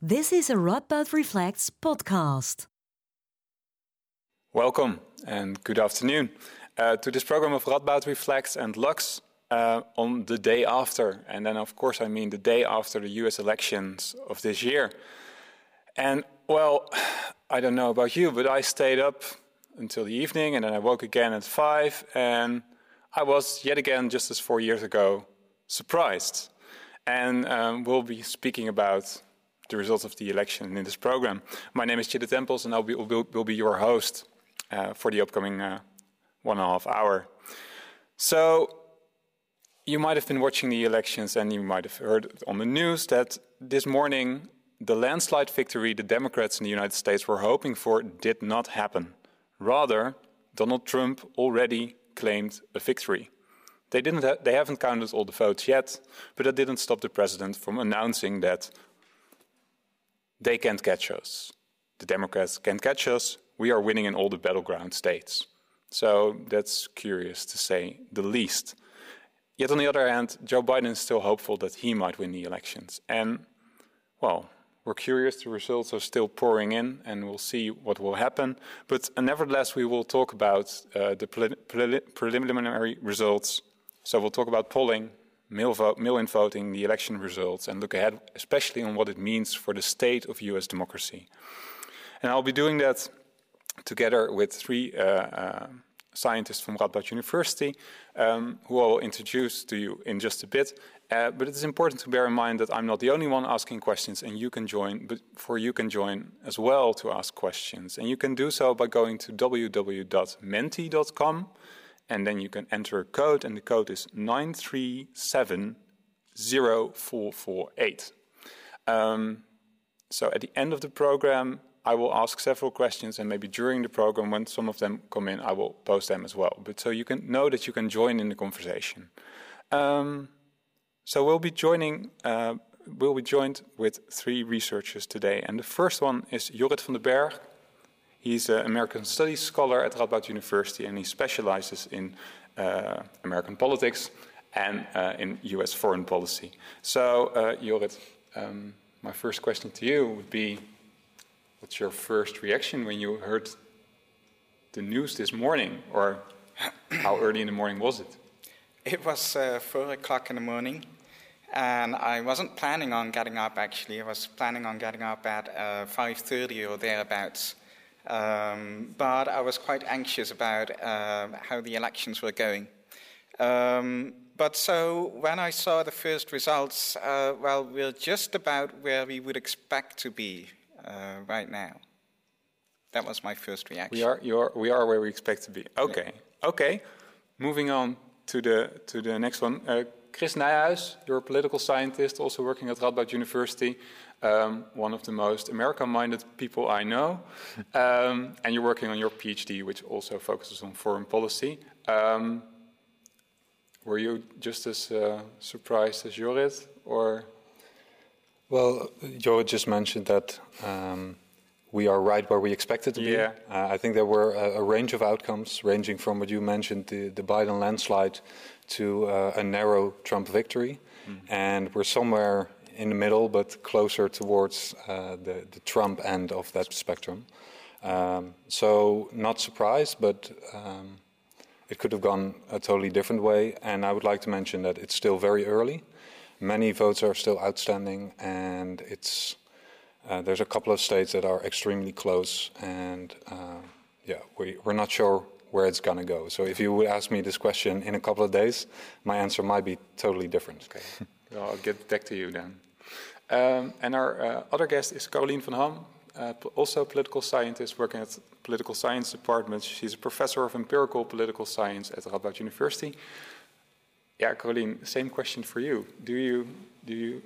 This is a Radboud Reflects podcast. Welcome and good afternoon uh, to this program of Radboud Reflects and Lux uh, on the day after. And then, of course, I mean the day after the US elections of this year. And, well, I don't know about you, but I stayed up until the evening and then I woke again at five and I was yet again, just as four years ago, surprised. And um, we'll be speaking about the results of the election in this program. My name is Chida Temples, and I will, will, will be your host uh, for the upcoming uh, one and a half hour. So, you might have been watching the elections, and you might have heard on the news that this morning the landslide victory the Democrats in the United States were hoping for did not happen. Rather, Donald Trump already claimed a victory. They, didn't ha- they haven't counted all the votes yet, but that didn't stop the president from announcing that they can't catch us. The Democrats can't catch us. We are winning in all the battleground states. So that's curious to say the least. Yet on the other hand, Joe Biden is still hopeful that he might win the elections. And, well, we're curious. The results are still pouring in, and we'll see what will happen. But nevertheless, we will talk about uh, the pre preliminary results. So we'll talk about polling, mail, vote, mail in voting, the election results, and look ahead, especially on what it means for the state of US democracy. And I'll be doing that together with three uh, uh, scientists from Radboud University, um, who I'll introduce to you in just a bit. Uh, but it is important to bear in mind that I'm not the only one asking questions, and you can join, but for you can join as well to ask questions. And you can do so by going to www.menti.com and then you can enter a code, and the code is 9370448. Um, so at the end of the program, I will ask several questions, and maybe during the program, when some of them come in, I will post them as well. But so you can know that you can join in the conversation. Um, so we'll be joining. Uh, we'll be joined with three researchers today, and the first one is Jorrit van den Berg. He's an American Studies scholar at Radboud University, and he specializes in uh, American politics and uh, in U.S. foreign policy. So, uh, Jorrit, um, my first question to you would be: What's your first reaction when you heard the news this morning, or how early in the morning was it? It was uh, four o'clock in the morning, and I wasn't planning on getting up. Actually, I was planning on getting up at uh, five thirty or thereabouts. Um, but I was quite anxious about uh, how the elections were going. Um, but so when I saw the first results, uh, well, we're just about where we would expect to be uh, right now. That was my first reaction. We are, you are, we are where we expect to be. Okay, yeah. okay. Moving on to the to the next one. Uh, Chris Nijhuis, you're a political scientist, also working at Radboud University um, one of the most America-minded people I know, um, and you're working on your PhD, which also focuses on foreign policy. Um, were you just as uh, surprised as Jorrit, or? Well, Jorrit just mentioned that um, we are right where we expected to be. Yeah. Uh, I think there were a, a, range of outcomes, ranging from what you mentioned, the, the Biden landslide, to uh, a narrow Trump victory, mm. and we're somewhere in the middle, but closer towards uh, the, the, Trump end of that spectrum. Um, so, not surprised, but um, it could have gone a totally different way. And I would like to mention that it's still very early. Many votes are still outstanding, and it's uh, there's a couple of states that are extremely close, and uh, yeah, we, we're not sure where it's going to go. So if you would ask me this question in a couple of days, my answer might be totally different. Okay. I'll get back to you then. Um, and our uh, other guest is Caroline van Ham, uh, also a political scientist working at political science department. She's a professor of empirical political science at Radboud University. Yeah, Caroline, same question for you. Do you do you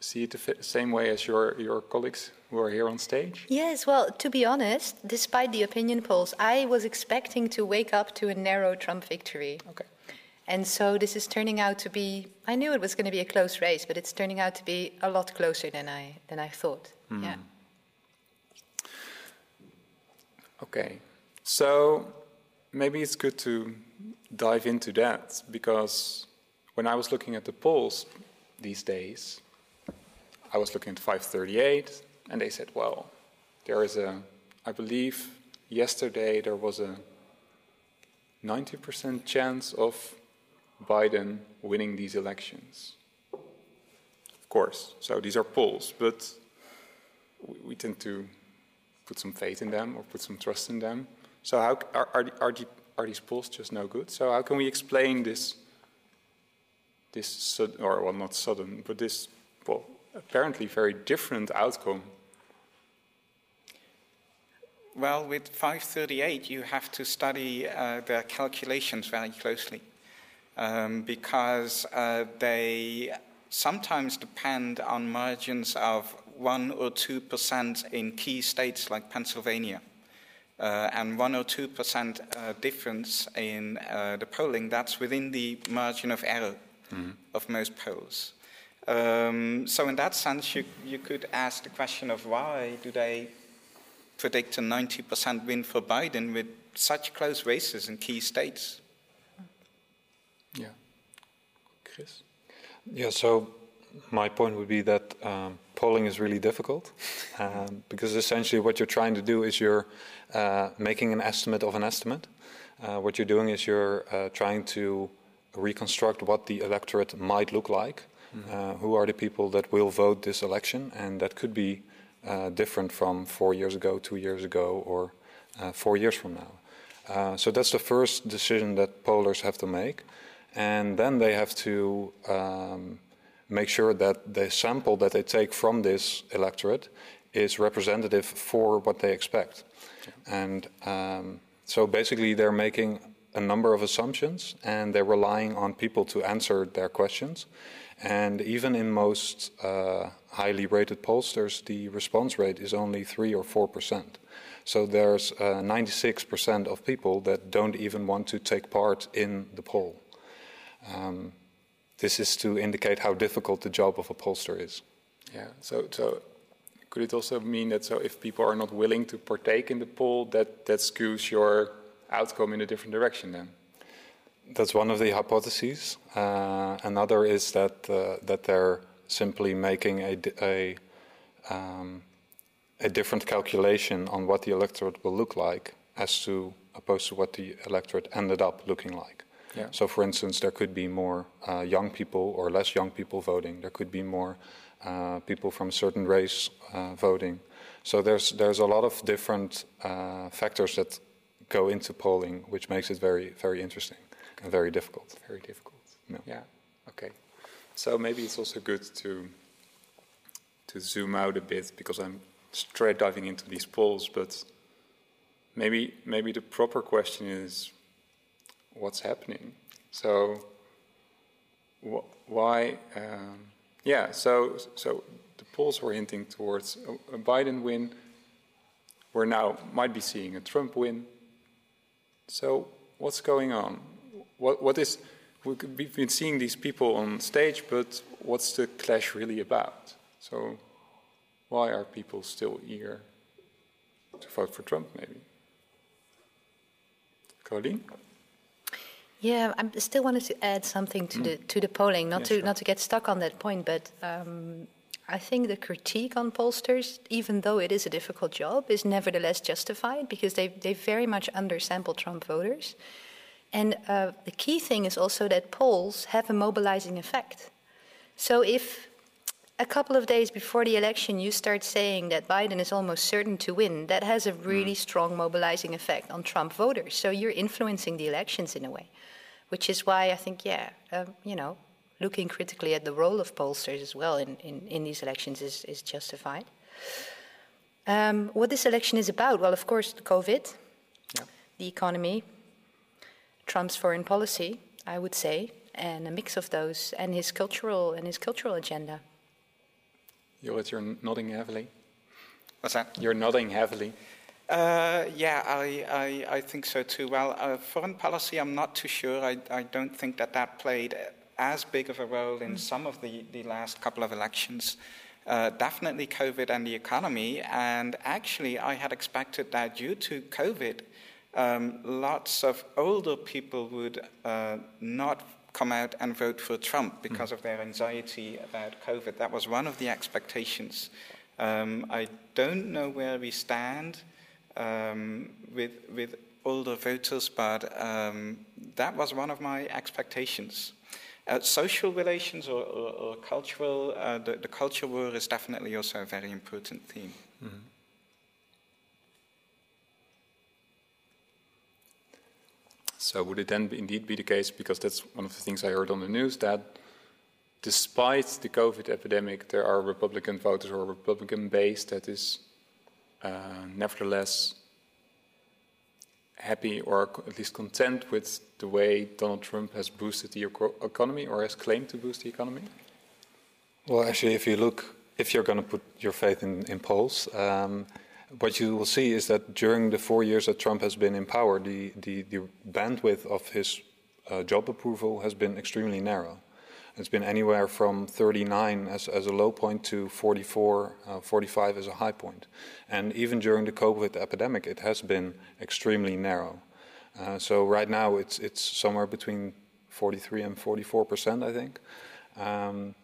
see it the same way as your your colleagues who are here on stage? Yes. Well, to be honest, despite the opinion polls, I was expecting to wake up to a narrow Trump victory. Okay. And so this is turning out to be. I knew it was going to be a close race, but it's turning out to be a lot closer than I than I thought. Mm. Yeah. Okay, so maybe it's good to dive into that because when I was looking at the polls these days, I was looking at 538, and they said, well, there is a, I believe yesterday there was a 90% chance of Biden winning these elections. Of course, so these are polls, but we, tend to put some faith in them or put some trust in them. So how are, are, are, are these polls just no good? So how can we explain this, this sudden, or well, not sudden, but this, well, apparently very different outcome? Well, with 538, you have to study uh, the calculations very closely um, because uh, they sometimes depend on margins of 1 or 2% in key states like Pennsylvania. Uh, and 1 or 2% uh, difference in uh, the polling, that's within the margin of error mm-hmm. of most polls. Um, so, in that sense, you, you could ask the question of why do they predict a 90% win for Biden with such close races in key states? Yeah. Chris? Yeah, so my point would be that um, polling is really difficult um, because essentially what you're trying to do is you're uh, making an estimate of an estimate. Uh, what you're doing is you're uh, trying to reconstruct what the electorate might look like. Mm-hmm. who are the people that will vote this election? And that could be uh, different from four years ago, two years ago, or uh, four years from now. so that's the first decision that pollers have to make. And then they have to um, make sure that the sample that they take from this electorate is representative for what they expect. Yeah. And um, so basically, they're making a number of assumptions and they're relying on people to answer their questions. And even in most uh, highly rated pollsters, the response rate is only 3 or 4 percent. So there's uh, 96% of people that don't even want to take part in the poll. Um, this is to indicate how difficult the job of a pollster is. Yeah. So, so could it also mean that so if people are not willing to partake in the poll, that that skews your outcome in a different direction then? That's one of the hypotheses. Uh, another is that uh, that they're simply making a a, um, a different calculation on what the electorate will look like, as to opposed to what the electorate ended up looking like. Yeah. So, for instance, there could be more uh, young people or less young people voting. There could be more uh, people from a certain race uh, voting. So there's there's a lot of different uh, factors that go into polling, which makes it very very interesting and very difficult. Very difficult. Yeah. yeah. Okay. So maybe it's also good to to zoom out a bit because I'm straight diving into these polls, but maybe maybe the proper question is what's happening. So wh- why? Um, yeah. So so the polls were hinting towards a, Biden win. We're now might be seeing a Trump win. So what's going on? What what is? We've been seeing these people on stage, but what's the clash really about? So, why are people still eager to vote for Trump, maybe? Colleen? Yeah, I still wanted to add something to mm. the to the polling, not yeah, to sure. not to get stuck on that point, but um, I think the critique on pollsters, even though it is a difficult job, is nevertheless justified because they they very much undersample Trump voters, and uh, the key thing is also that polls have a mobilizing effect. So if a couple of days before the election you start saying that Biden is almost certain to win, that has a really mm. strong mobilizing effect on Trump voters. So you're influencing the elections in a way which is why I think, yeah, um, you know, looking critically at the role of pollsters as well in, in, in these elections is, is justified. Um, what this election is about? Well, of course, COVID, yeah. the economy, Trump's foreign policy, I would say, and a mix of those, and his cultural and his cultural agenda. Jorrit, you're nodding heavily. What's that? You're nodding heavily. Uh, yeah, I, I, I, think so too. Well, uh, foreign policy, I'm not too sure. I, I don't think that that played as big of a role in mm. some of the, the last couple of elections. Uh, definitely COVID and the economy. And actually, I had expected that due to COVID, um, lots of older people would uh, not come out and vote for Trump because mm. of their anxiety about COVID. That was one of the expectations. Um, I don't know where we stand um, with, with older voters, but um, that was one of my expectations. Uh, social relations or, or, or cultural, uh, the, the, culture war is definitely also a very important theme. Mm-hmm. So would it then indeed be the case, because that's one of the things I heard on the news, that despite the COVID epidemic, there are Republican voters or Republican base that is uh, nevertheless happy or at least content with the way Donald Trump has boosted the economy or has claimed to boost the economy? Well, actually, if you look, if you're going to put your faith in, in polls, um, what you will see is that during the four years that Trump has been in power, the, the, the bandwidth of his uh, job approval has been extremely narrow. It's been anywhere from 39 as, as a low point to 44, uh, 45 as a high point. And even during the COVID epidemic, it has been extremely narrow. Uh, so right now, it's, it's somewhere between 43 and 44 percent, I think. Um,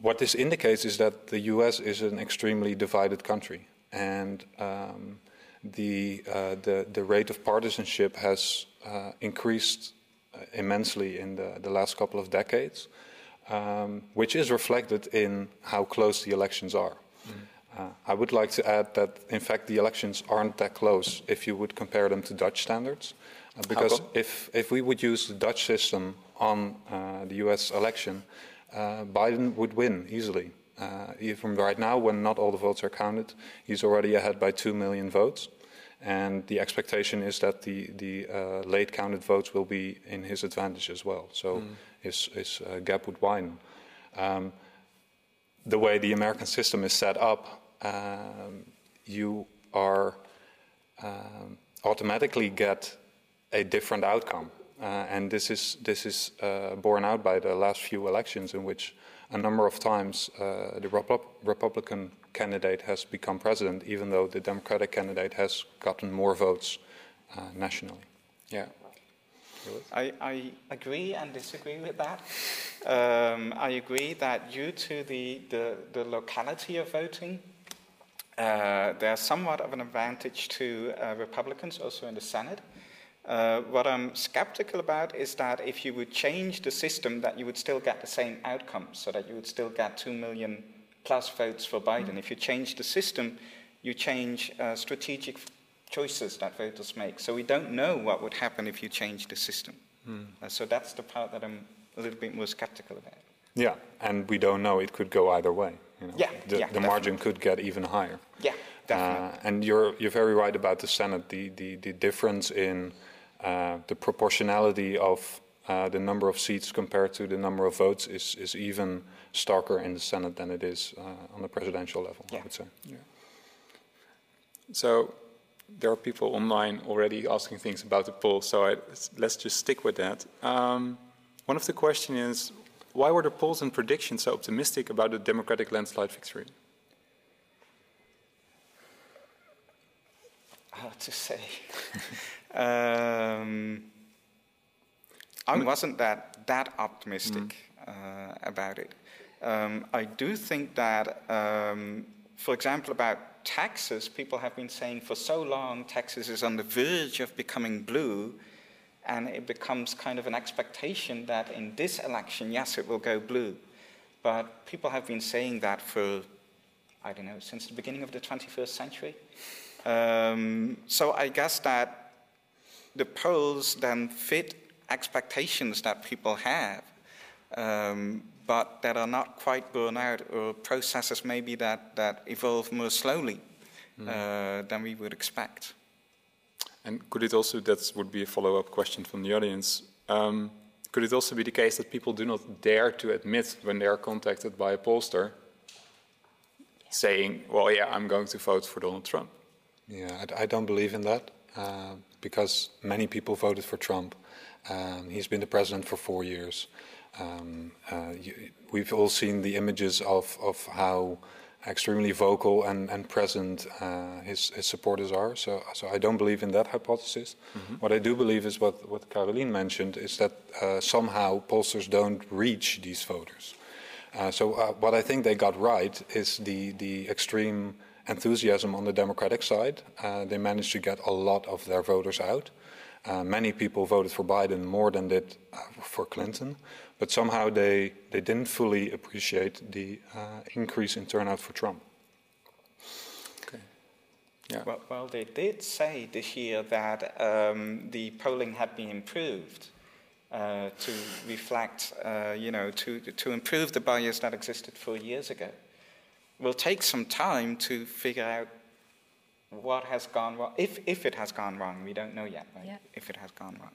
what this indicates is that the US is an extremely divided country. And um, the, uh, the, the rate of partisanship has uh, increased immensely in the, the last couple of decades, um, which is reflected in how close the elections are. Mm. Uh, I would like to add that, in fact, the elections aren't that close if you would compare them to Dutch standards. Uh, because if, if we would use the Dutch system on uh, the US election, uh, Biden would win easily. even right now, when not all the votes are counted, he's already ahead by 2 million votes and the expectation is that the, the uh, late counted votes will be in his advantage as well. So mm. his, his uh, gap would widen. Um, the way the American system is set up, um, you are um, automatically get a different outcome. Uh, and this is, this is uh, borne out by the last few elections in which a number of times uh, the Rep- Republican candidate has become president, even though the Democratic candidate has gotten more votes uh, nationally. Yeah. I, I, agree and disagree with that. Um, I agree that due to the, the, the locality of voting, uh, there's somewhat of an advantage to uh, Republicans also in the Senate. Uh, what I'm skeptical about is that if you would change the system, that you would still get the same outcome, so that you would still get 2 million plus votes for Biden. Mm. If you change the system, you change uh, strategic choices that voters make. So we don't know what would happen if you change the system. Mm. Uh, so that's the part that I'm a little bit more skeptical about. Yeah, and we don't know. It could go either way. You know? Yeah, the, yeah, the margin could get even higher. Yeah, definitely. Uh, and you're you're very right about the Senate. The the, the difference in uh, the proportionality of uh, the number of seats compared to the number of votes is is even starker in the Senate than it is uh, on the presidential level, yeah. I would say. Yeah. So there are people online already asking things about the poll, so I, let's just stick with that. Um, one of the questions is why were the polls and predictions so optimistic about the Democratic landslide victory? Hard to say. um, I wasn't that that optimistic mm. uh, about it. Um, I do think that, um, for example, about Texas, people have been saying for so long Texas is on the verge of becoming blue, and it becomes kind of an expectation that in this election, yes, it will go blue. But people have been saying that for, I don't know, since the beginning of the 21st century. Um, so I guess that the polls then fit expectations that people have. Um, but that are not quite borne out, or processes maybe that, that evolve more slowly mm. uh, than we would expect. And could it also, that would be a follow up question from the audience, um, could it also be the case that people do not dare to admit when they are contacted by a pollster saying, well, yeah, I'm going to vote for Donald Trump? Yeah, I, I don't believe in that uh, because many people voted for Trump. Um, he's been the president for four years. Um, uh, you, we've all seen the images of, of how extremely vocal and, and present uh, his, his supporters are. So, so I don't believe in that hypothesis. Mm-hmm. What I do believe is what, what Caroline mentioned is that uh, somehow pollsters don't reach these voters. Uh, so uh, what I think they got right is the, the extreme enthusiasm on the Democratic side. Uh, they managed to get a lot of their voters out. Uh, many people voted for Biden more than did for Clinton but somehow they, they didn't fully appreciate the uh, increase in turnout for Trump. Okay. Yeah. Well, well, they did say this year that um, the polling had been improved uh, to reflect, uh, you know, to, to improve the bias that existed four years ago. Will take some time to figure out what has gone wrong. If, if it has gone wrong, we don't know yet, right? Yeah. If it has gone wrong.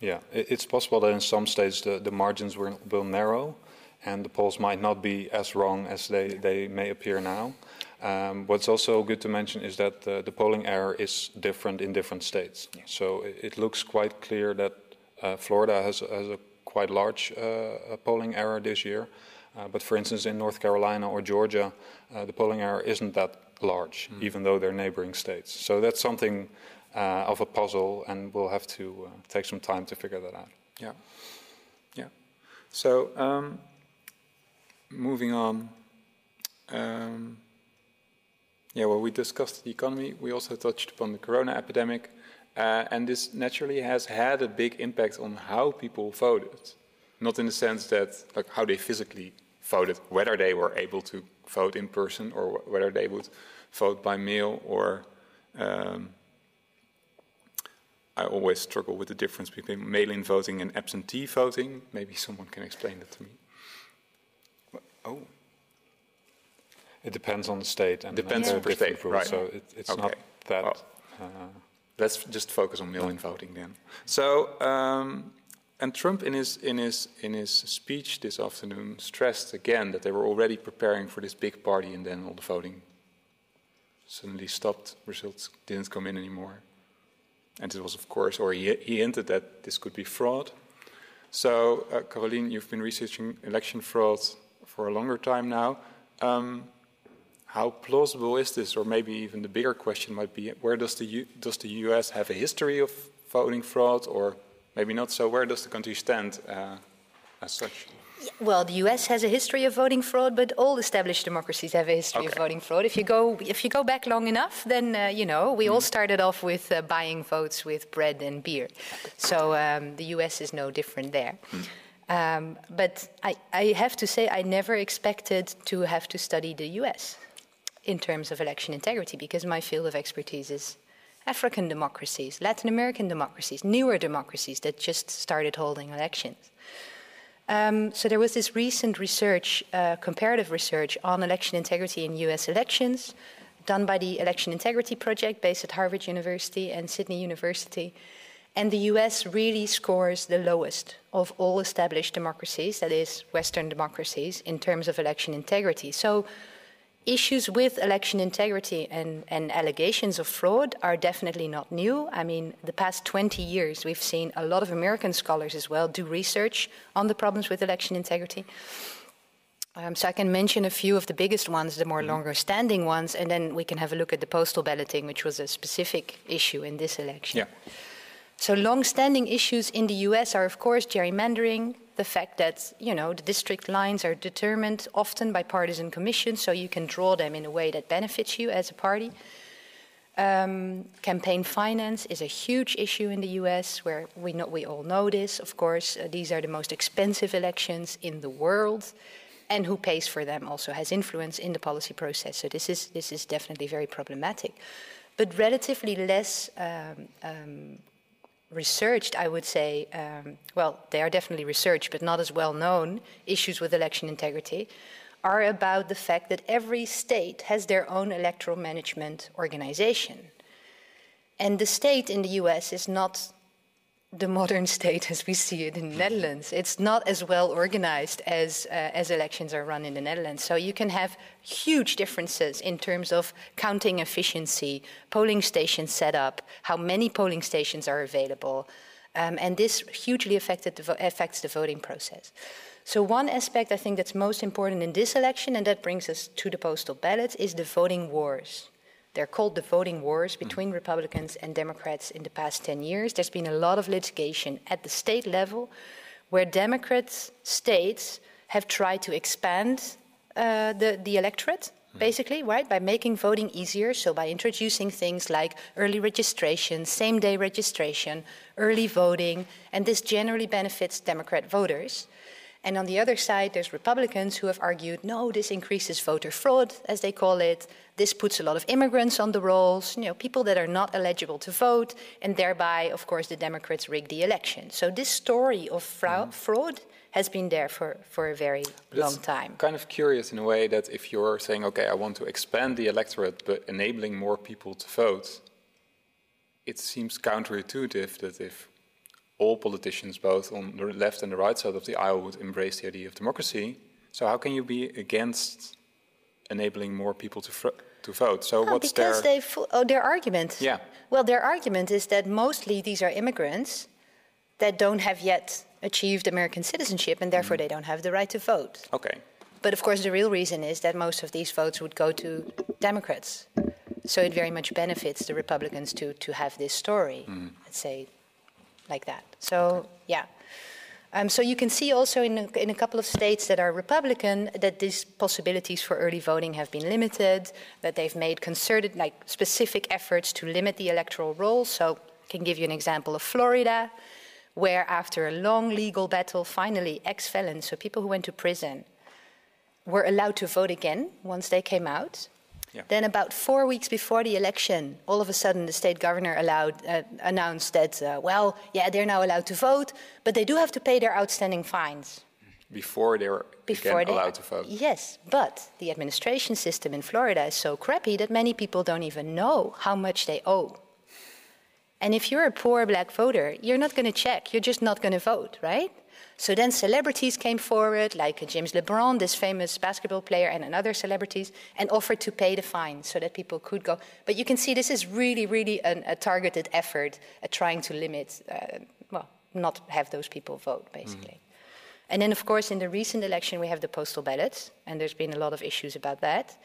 Yeah, it's possible that in some states the, the margins will, will narrow and the polls might not be as wrong as they, they may appear now. Um, what's also good to mention is that the, the polling error is different in different states. Yeah. So it, it, looks quite clear that uh, Florida has, has, a quite large uh, polling error this year. Uh, but for instance, in North Carolina or Georgia, uh, the polling error isn't that large, mm. even though they're neighboring states. So that's something uh, of a puzzle, and we'll have to uh, take some time to figure that out. Yeah, yeah. So um, moving on. Um, yeah, well, we discussed the economy. We also touched upon the corona epidemic, uh, and this naturally has had a big impact on how people voted. Not in the sense that like how they physically voted, whether they were able to vote in person or whether they would vote by mail or um, I always struggle with the difference between mail-in voting and absentee voting. Maybe someone can explain that to me. Oh. It depends on the state and depends on the state, rules, right? So it, it's okay. not that. Well, uh, let's just focus on mail-in voting then. So, um, and Trump in his in his in his speech this afternoon stressed again that they were already preparing for this big party, and then all the voting suddenly stopped. Results didn't come in anymore. And it was, of course, or he, he hinted that this could be fraud. So, uh, Caroline, you've been researching election fraud for a longer time now. Um, how plausible is this? Or maybe even the bigger question might be where does the, U- does the US have a history of voting fraud, or maybe not so? Where does the country stand uh, as such? Well, the U.S. has a history of voting fraud, but all established democracies have a history okay. of voting fraud. If you go, if you go back long enough, then uh, you know we mm. all started off with uh, buying votes with bread and beer. So um, the U.S. is no different there. Mm. Um, but I, I have to say, I never expected to have to study the U.S. in terms of election integrity because my field of expertise is African democracies, Latin American democracies, newer democracies that just started holding elections. Um, so there was this recent research, uh, comparative research on election integrity in U.S. elections, done by the Election Integrity Project, based at Harvard University and Sydney University. And the US really scores the lowest of all established democracies, that is, Western democracies, in terms of election integrity. So issues with election integrity and, and, allegations of fraud are definitely not new. I mean, the past 20 years, we've seen a lot of American scholars as well do research on the problems with election integrity. Um, so I can mention a few of the biggest ones, the more mm-hmm. longer standing ones, and then we can have a look at the postal balloting, which was a specific issue in this election. Yeah. So long standing issues in the US are, of course, gerrymandering, the fact that you know the district lines are determined often by partisan commissions, so you can draw them in a way that benefits you as a party. Um, campaign finance is a huge issue in the U.S., where we know we all know this. Of course, uh, these are the most expensive elections in the world, and who pays for them also has influence in the policy process. So this is this is definitely very problematic, but relatively less um, um, researched, I would say, um, well, they are definitely researched, but not as well known, issues with election integrity are about the fact that every state has their own electoral management organization. And the state in the US is not the modern state as we see it in the Netherlands. It's not as well organized as, uh, as elections are run in the Netherlands. So you can have huge differences in terms of counting efficiency, polling station setup, how many polling stations are available. Um, and this hugely affected the affects the voting process. So, one aspect I think that's most important in this election, and that brings us to the postal ballots, is the voting wars. They're called the voting wars between Republicans and Democrats in the past 10 years. There's been a lot of litigation at the state level where Democrats, states, have tried to expand uh, the, the electorate basically, right? By making voting easier, so by introducing things like early registration, same day registration, early voting, and this generally benefits Democrat voters. And on the other side, there's Republicans who have argued no, this increases voter fraud, as they call it. This puts a lot of immigrants on the rolls, you know, people that are not eligible to vote, and thereby, of course, the Democrats rig the election. So this story of fra- mm. fraud has been there for, for a very but long time. Kind of curious in a way that if you're saying, okay, I want to expand the electorate, but enabling more people to vote, it seems counterintuitive that if all politicians, both on the left and the right side of the aisle, would embrace the idea of democracy. So how can you be against enabling more people to to vote? So oh, what's because their they oh their argument? Yeah. Well, their argument is that mostly these are immigrants that don't have yet achieved American citizenship, and therefore mm. they don't have the right to vote. Okay. But of course, the real reason is that most of these votes would go to Democrats. So it very much benefits the Republicans to to have this story. Mm. Let's say like that. So, yeah. Um, so you can see also in a, in a couple of states that are Republican that these possibilities for early voting have been limited, that they've made concerted, like specific efforts to limit the electoral roll. So I can give you an example of Florida, where after a long legal battle, finally ex-felons, so people who went to prison, were allowed to vote again once they came out. Yeah. Then, about four weeks before the election, all of a sudden the state governor allowed, uh, announced that, uh, well, yeah, they're now allowed to vote, but they do have to pay their outstanding fines. Before they were before they, allowed to vote. Yes, but the administration system in Florida is so crappy that many people don't even know how much they owe. And if you're a poor black voter, you're not going to check, you're just not going to vote, right? So then celebrities came forward, like James LeBron, this famous basketball player, and other celebrities, and offered to pay the fine so that people could go. But you can see this is really, really an, a targeted effort at trying to limit, uh, well, not have those people vote, basically. Mm. And then, of course, in the recent election, we have the postal ballots, and there's been a lot of issues about that.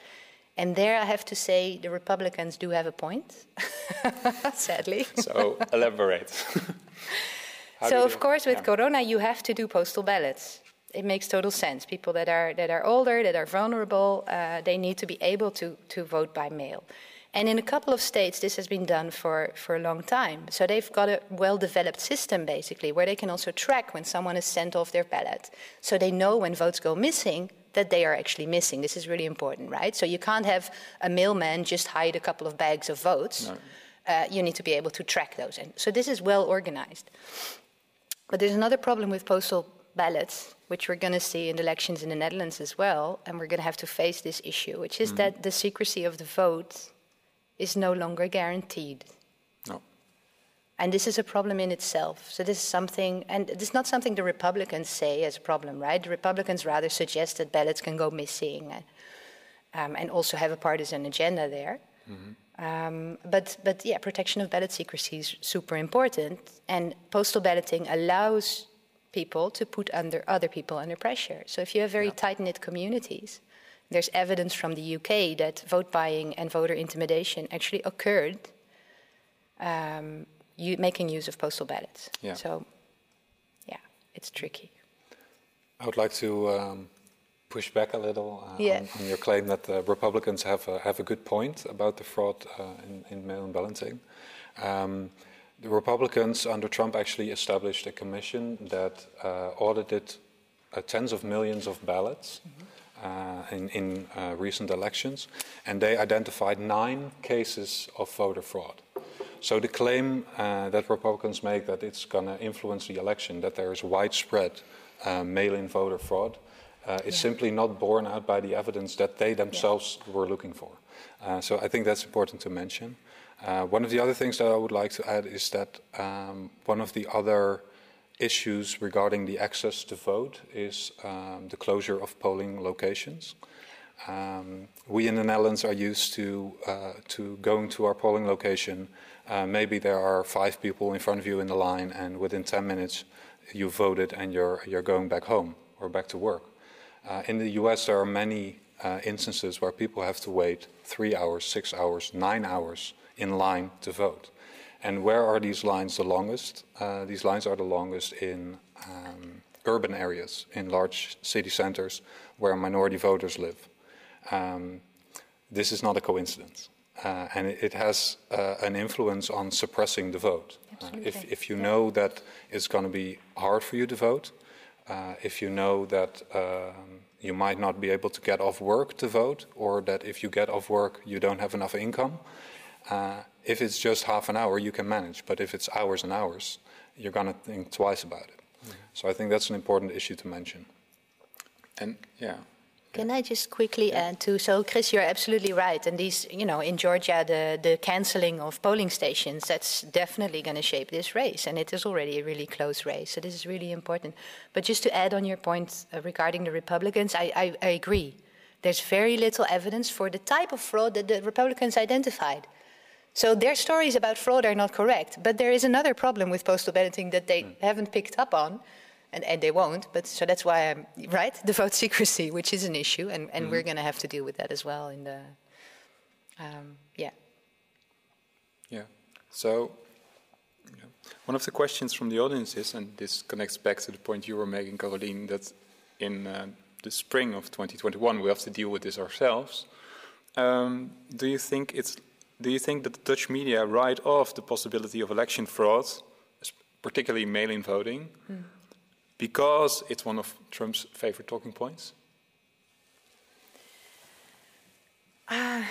And there, I have to say, the Republicans do have a point, sadly. So, elaborate. so of course, with yeah. Corona, you have to do postal ballots. It makes total sense. People that are that are older, that are vulnerable, uh, they need to be able to to vote by mail. And in a couple of states, this has been done for, for a long time. So they've got a well developed system, basically, where they can also track when someone has sent off their ballot. So they know when votes go missing that they are actually missing. This is really important, right? So you can't have a mailman just hide a couple of bags of votes. No. Uh, you need to be able to track those. And so this is well organized. But there's another problem with postal ballots, which we're going to see in the elections in the Netherlands as well, and we're going to have to face this issue, which is mm that the secrecy of the vote is no longer guaranteed. No. And this is a problem in itself. So this is something, and this is not something the Republicans say as a problem, right? The Republicans rather suggest that ballots can go missing, um, and also have a partisan agenda there. Mm-hmm. Um, but, but yeah, protection of ballot secrecy is super important, and postal balloting allows people to put under other people under pressure. So if you have very yeah. tight knit communities, there's evidence from the UK that vote buying and voter intimidation actually occurred um, you, making use of postal ballots. Yeah. So, yeah, it's tricky. I would like to um, push back a little uh, yeah. on, on, your claim that the Republicans have a, have a good point about the fraud uh, in, in mail-in balloting. Um, the Republicans under Trump actually established a commission that uh, audited uh, tens of millions of ballots mm-hmm. in, in uh, recent elections, and they identified nine cases of voter fraud. So the claim uh, that Republicans make that it's going to influence the election, that there is widespread mail-in voter fraud, uh, is yeah. simply not borne out by the evidence that they themselves yeah. were looking for. Uh, so I think that's important to mention. Uh, one of the other things that I would like to add is that um, one of the other issues regarding the access to vote is um, the closure of polling locations. Um, we in the Netherlands are used to uh, to going to our polling location. Uh, maybe there are five people in front of you in the line, and within 10 minutes you voted and you're you're going back home or back to work. Uh, in the US, there are many uh, instances where people have to wait three hours, six hours, nine hours in line to vote. And where are these lines the longest? Uh, these lines are the longest in um, urban areas, in large city centers where minority voters live. Um, this is not a coincidence. Uh, and it, has uh, an influence on suppressing the vote. Uh, if, if you know that it's going to be hard for you to vote, uh, if you know that um, you might not be able to get off work to vote, or that if you get off work you don't have enough income, uh, if it's just half an hour, you can manage. But if it's hours and hours, you're going to think twice about it. Mm-hmm. So I think that's an important issue to mention. And yeah, can I just quickly add to? So, Chris, you're absolutely right. And these, you know, in Georgia, the, the canceling of polling stations, that's definitely going to shape this race. And it is already a really close race. So, this is really important. But just to add on your point uh, regarding the Republicans, I, I, I agree. There's very little evidence for the type of fraud that the Republicans identified. So their stories about fraud are not correct. But there is another problem with postal balloting that they mm. haven't picked up on, and, and they won't. But so that's why I'm right. The vote secrecy, which is an issue, and, and mm-hmm. we're going to have to deal with that as well. In the um, yeah. Yeah. So yeah. one of the questions from the audience is, and this connects back to the point you were making, Caroline, that in uh, the spring of 2021 we have to deal with this ourselves. Um, do you think it's do you think that the Dutch media write off the possibility of election fraud, particularly mail-in voting, mm because it's one of Trump's favorite talking points? Uh,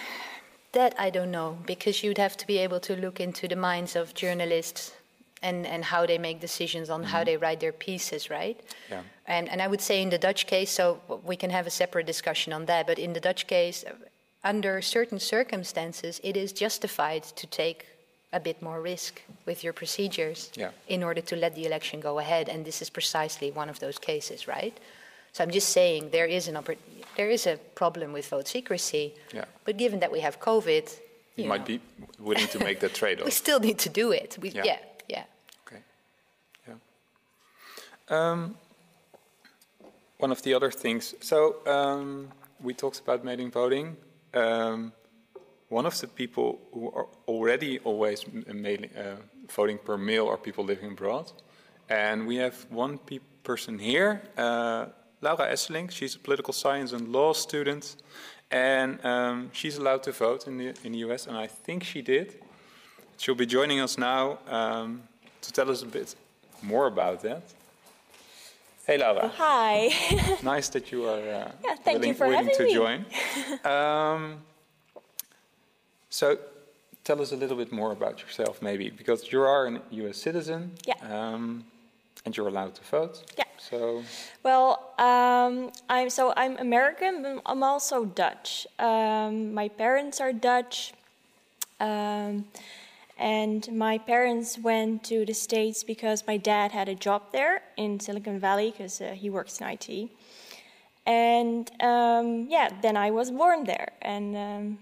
that I don't know, because you'd have to be able to look into the minds of journalists and, and how they make decisions on mm-hmm. how they write their pieces, right? Yeah. And, and I would say in the Dutch case, so we can have a separate discussion on that, but in the Dutch case, under certain circumstances, it is justified to take a bit more risk with your procedures yeah. in order to let the election go ahead. And this is precisely one of those cases, right? So I'm just saying there is an there is a problem with vote secrecy. Yeah. But given that we have COVID, you, you might be willing to make that trade-off. we still need to do it. We, yeah. yeah. yeah. Okay. Yeah. Um, one of the other things. So um, we talked about mail-in voting. Um, one of the people who are already always mailing, uh, voting per mail are people living abroad. And we have one pe person here, uh, Laura Esseling. She's a political science and law student. And um, she's allowed to vote in the, in the US, and I think she did. She'll be joining us now um, to tell us a bit more about that. Hey, Laura. Hi. nice that you are uh, yeah, thank willing, you for willing having to me. join. Um, so tell us a little bit more about yourself, maybe, because you are a U.S. citizen. Yeah. Um, and you're allowed to vote. Yeah. So. Well, um, I'm so I'm American, but I'm also Dutch. Um, my parents are Dutch, um, and my parents went to the states because my dad had a job there in Silicon Valley because uh, he works in IT. And um, yeah, then I was born there, and um,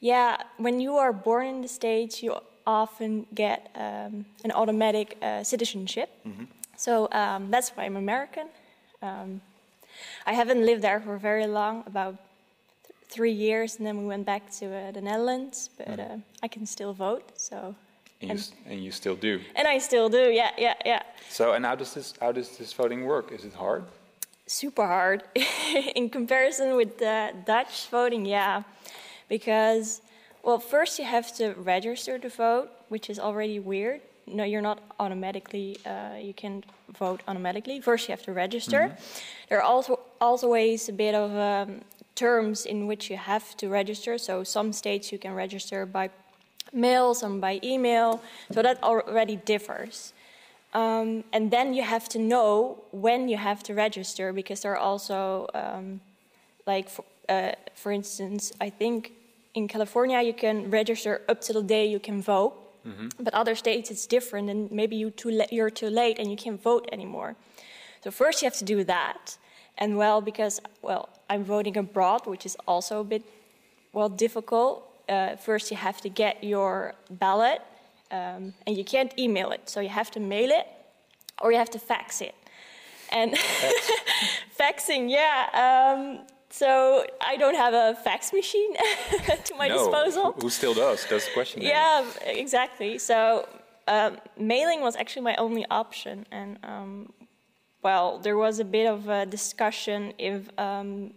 yeah, when you are born in the States, you often get um, an automatic uh, citizenship. Mm-hmm. So um, that's why I'm American. Um, I haven't lived there for very long, about th- three years, and then we went back to uh, the Netherlands. But mm-hmm. uh, I can still vote, so. And, and, you, and you still do. And I still do, yeah, yeah, yeah. So, and how does this how does this voting work? Is it hard? Super hard, in comparison with the Dutch voting. Yeah, because, well, first you have to register to vote, which is already weird. No, you're not automatically, uh, you can vote automatically. First, you have to register. Mm-hmm. There are also, also ways a bit of um, terms in which you have to register. So, some states you can register by mail, some by email. So, that already differs. Um, and then you have to know when you have to register because there are also, um, like, for, uh, for instance, I think in California you can register up to the day you can vote, mm-hmm. but other states it's different, and maybe you too la- you're too late and you can't vote anymore. So first you have to do that, and well, because well, I'm voting abroad, which is also a bit well difficult. Uh, first you have to get your ballot, um, and you can't email it, so you have to mail it, or you have to fax it. and faxing, yeah. Um, so I don't have a fax machine to my no. disposal. Who still does? That's the question. Yeah, exactly. So um, mailing was actually my only option, and um, well, there was a bit of a discussion if um,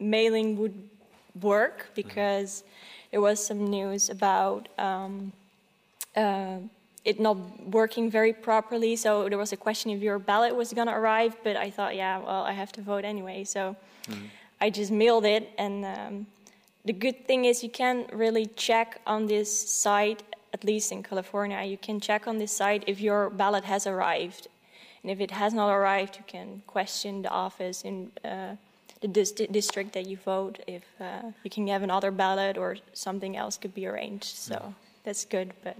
mailing would work because mm-hmm. there was some news about. Um, uh, it not working very properly, so there was a question if your ballot was going to arrive. But I thought, yeah, well, I have to vote anyway, so mm-hmm. I just mailed it. And um, the good thing is you can really check on this site, at least in California, you can check on this site if your ballot has arrived. And if it has not arrived, you can question the office in uh, the dis- district that you vote if uh, you can have another ballot or something else could be arranged. So mm-hmm. that's good, but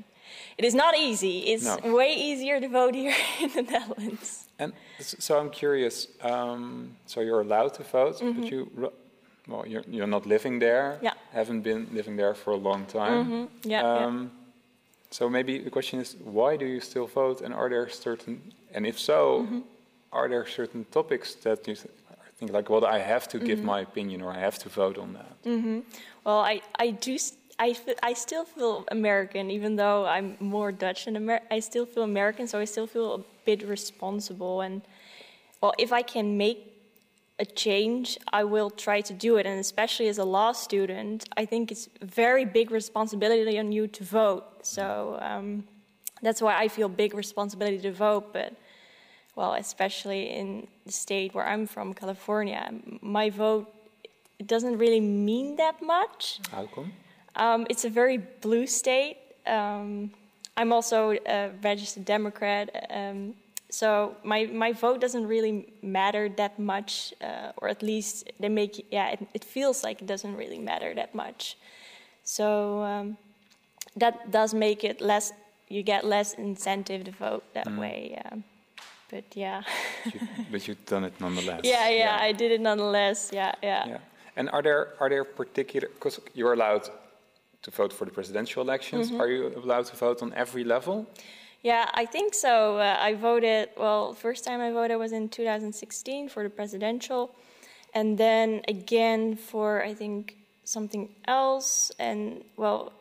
it is not easy. It's no. way easier to vote here in the Netherlands. And so I'm curious. Um, so you're allowed to vote, mm-hmm. but you, well, you're, you're not living there. Yeah. Haven't been living there for a long time. Mm-hmm. Yeah, um, yeah. So maybe the question is, why do you still vote? And are there certain, and if so, mm-hmm. are there certain topics that you think like, well, I have to give mm-hmm. my opinion or I have to vote on that? Mm-hmm. Well, I I do. I, I still feel American, even though I'm more Dutch than American. I still feel American, so I still feel a bit responsible. And well, if I can make a change, I will try to do it. And especially as a law student, I think it's very big responsibility on you to vote. So um, that's why I feel big responsibility to vote. But well, especially in the state where I'm from, California, my vote it doesn't really mean that much. How come? Um, it's a very blue state. Um, I'm also a registered Democrat, um, so my my vote doesn't really matter that much, uh, or at least they make yeah it, it, feels like it doesn't really matter that much. So um, that does make it less. You get less incentive to vote that mm. way. but yeah. but, you, but you've done it nonetheless. Yeah, yeah, yeah, I did it nonetheless. Yeah, yeah. yeah. And are there are there particular because you're allowed to vote for the presidential elections. Mm-hmm. Are you allowed to vote on every level? Yeah, I think so. Uh, I voted, well, first time I voted was in 2016 for the presidential, and then again for, I think, something else. And, well,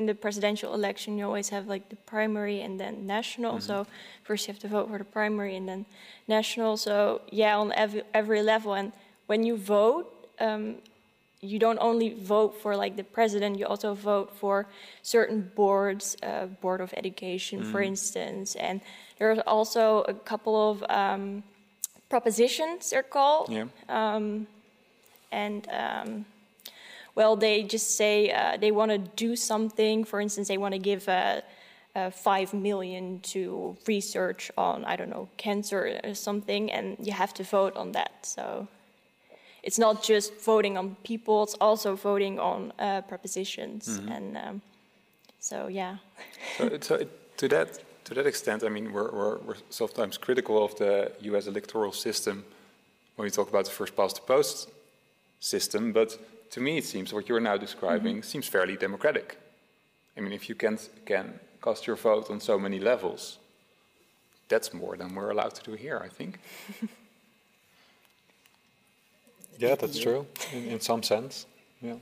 in the presidential election, you always have like the primary and then national. Mm-hmm. So first you have to vote for the primary and then national. So, yeah, on every, every level. And when you vote, um, you don't only vote for like the president you also vote for certain boards uh, board of education mm. for instance and there's also a couple of um, propositions they're called yeah. um, and um, well they just say uh, they want to do something for instance they want to give uh, uh, five million to research on I don't know cancer or something, and you have to vote on that. So it's not just voting on people; it's also voting on uh, prepositions. Mm-hmm. And um, so, yeah. so, so to that to that extent, I mean, we're, we're, we're sometimes critical of the U.S. electoral system when we talk about the first past the post system. But to me, it seems what you're now describing mm-hmm. seems fairly democratic. I mean, if you can can cast your vote on so many levels, that's more than we're allowed to do here, I think. Yeah, that's true in, in some sense. Yeah.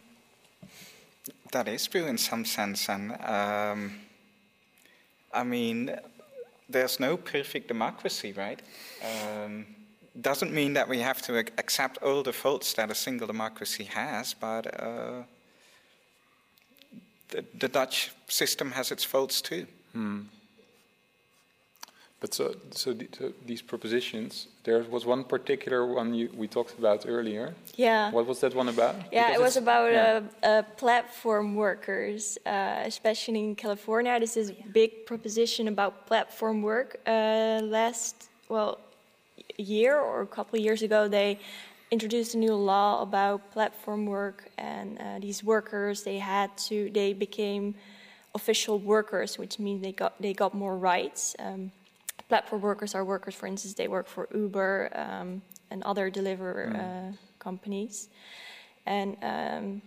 That is true in some sense, and um, I mean, there's no perfect democracy, right? Um, doesn't mean that we have to accept all the faults that a single democracy has, but uh, the, the, Dutch system has its faults too. Hmm. But so, so, the, so, these propositions, there was one particular one you, we talked about earlier. Yeah. What was that one about? Yeah, because it was about yeah. Uh, uh, platform workers, uh, especially in California. This is a big proposition about platform work. Uh, last, well, year or a couple of years ago, they introduced a new law about platform work, and uh, these workers they had to they became official workers, which means they got they got more rights. Um, platform workers are workers, for instance, they work for Uber um, and other deliver mm. uh, companies. And um,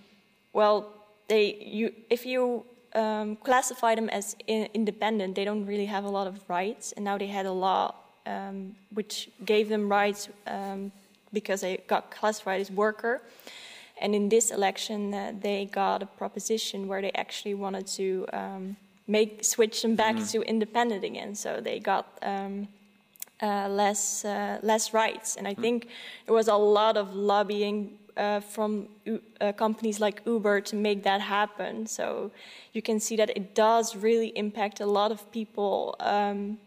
well, they you if you um, classify them as in independent, they don't really have a lot of rights. And now they had a law um, which gave them rights um, because they got classified as worker. And in this election, uh, they got a proposition where they actually wanted to um, make switch them back mm. to independent again. So they got um, uh, less uh, less rights. And I mm. think there was a lot of lobbying uh, from uh, companies like Uber to make that happen. So you can see that it does really impact a lot of people. Um,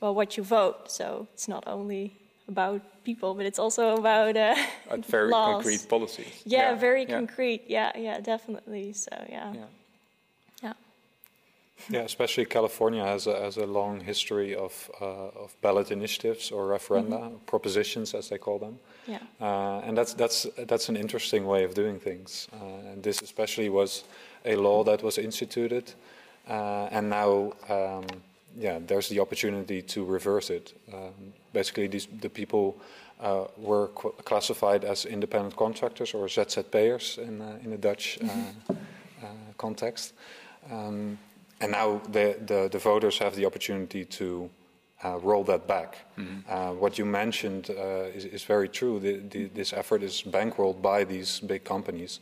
well, what you vote. So it's not only about people, but it's also about uh, very laws. concrete policies. Yeah, yeah. very yeah. concrete. Yeah, yeah, definitely. So yeah. yeah. Yeah. Yeah, especially California has a, has a long history of, uh, of ballot initiatives or referenda, mm-hmm. propositions as they call them. Yeah. Uh, and that's, that's, that's an interesting way of doing things. Uh, and this especially was a law that was instituted. Uh, and now um, yeah, there's the opportunity to reverse it. Um, basically, these, the people uh, were qu- classified as independent contractors or ZZP'ers in, uh, in the Dutch uh, uh, context. Um, and now the, the, the, voters have the opportunity to uh, roll that back. Mm-hmm. what you mentioned is, is, very true. The, the, this effort is bankrolled by these big companies.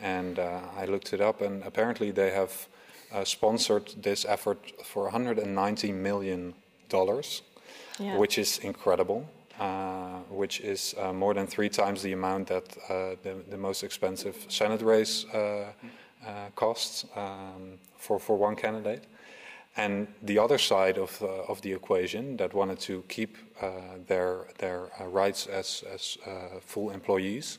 And I looked it up, and apparently they have uh, sponsored this effort for 190 million dollars, yeah. which is incredible. Uh, which is uh, more than three times the amount that uh, the, the, most expensive Senate race uh, uh, costs um, for, for one candidate. And the other side of, of the equation that wanted to keep their, their rights as, as full employees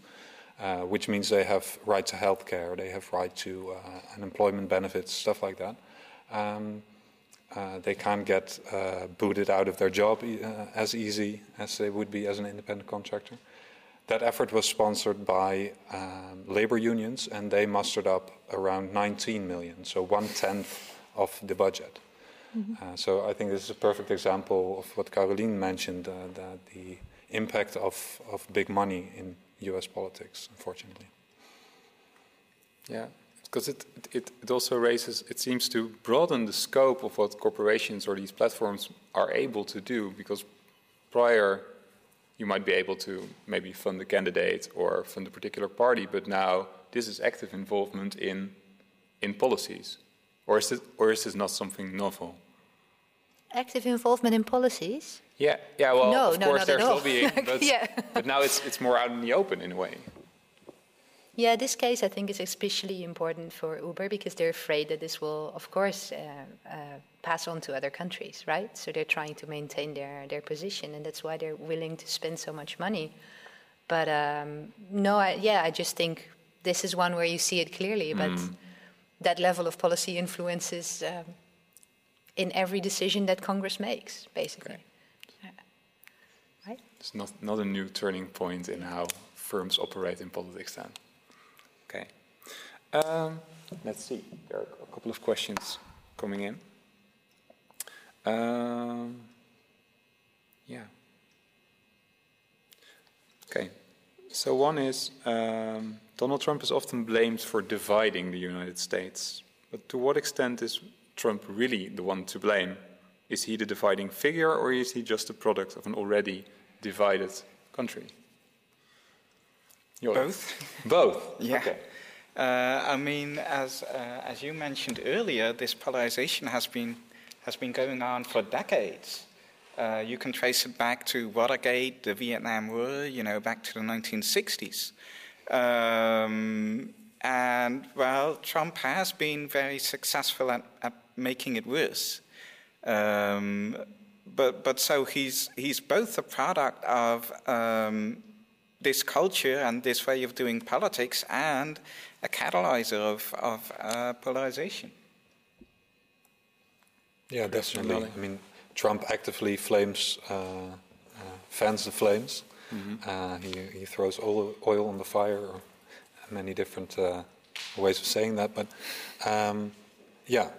uh, which means they have right to health care, they have right to uh, unemployment benefits, stuff like that. Um, uh, they can't get uh, booted out of their job uh, as easy as they would be as an independent contractor. That effort was sponsored by um, labor unions, and they mustered up around 19 million, so one tenth of the budget. Mm-hmm. so I think this is a perfect example of what Caroline mentioned, that the impact of, of big money in US politics, unfortunately. Yeah, because it, it, it also raises, it seems to broaden the scope of what corporations or these platforms are able to do, because prior you might be able to maybe fund a candidate or fund a particular party, but now this is active involvement in, in policies. Or is, it, or is this not something novel? Active involvement in policies? Yeah, yeah. Well, no, of no, course, there's lobbying, but, yeah. but now it's it's more out in the open in a way. Yeah, this case I think is especially important for Uber because they're afraid that this will, of course, uh, uh, pass on to other countries, right? So they're trying to maintain their, their position, and that's why they're willing to spend so much money. But um, no, I, yeah, I just think this is one where you see it clearly, but mm. that level of policy influences um, in every decision that Congress makes, basically. Okay. It's not, not a new turning point in how firms operate in politics then. Um, let's see. There are a couple of questions coming in. Um, yeah. Okay. So one is um, Donald Trump is often blamed for dividing the United States. But to what extent is Trump really the one to blame? Is he the dividing figure or is he just a product of an already divided country? Both. Both. yeah. Okay. Uh, I mean, as uh, as you mentioned earlier, this polarization has been has been going on for decades. Uh, you can trace it back to Watergate, the Vietnam War, you know, back to the 1960s. Um, and well, Trump has been very successful at, at making it worse. Um, but but so he's he's both a product of um, this culture and this way of doing politics, and a catalyzer of of uh, polarization. Yeah, definitely. I mean, Trump actively flames, uh, uh, fans the flames. Mm-hmm. Uh, he he throws oil, oil on the fire, or many different uh, ways of saying that. But um, yeah,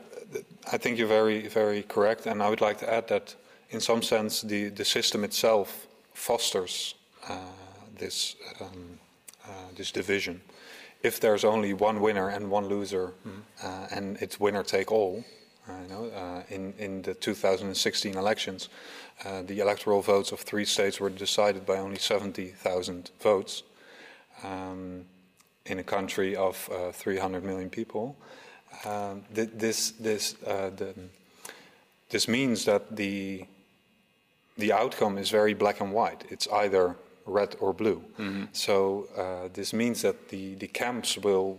I think you're very very correct, and I would like to add that in some sense, the, the system itself fosters uh, this, um, uh, this division. If there's only one winner and one loser, mm-hmm. uh, and it's winner take all, I know uh, in in the 2016 elections, uh, the electoral votes of three states were decided by only 70,000 votes. Um, in a country of uh, 300 million people, um, th this this uh, the, this means that the the outcome is very black and white. It's either red or blue. Mm -hmm. So uh, this means that the, the camps will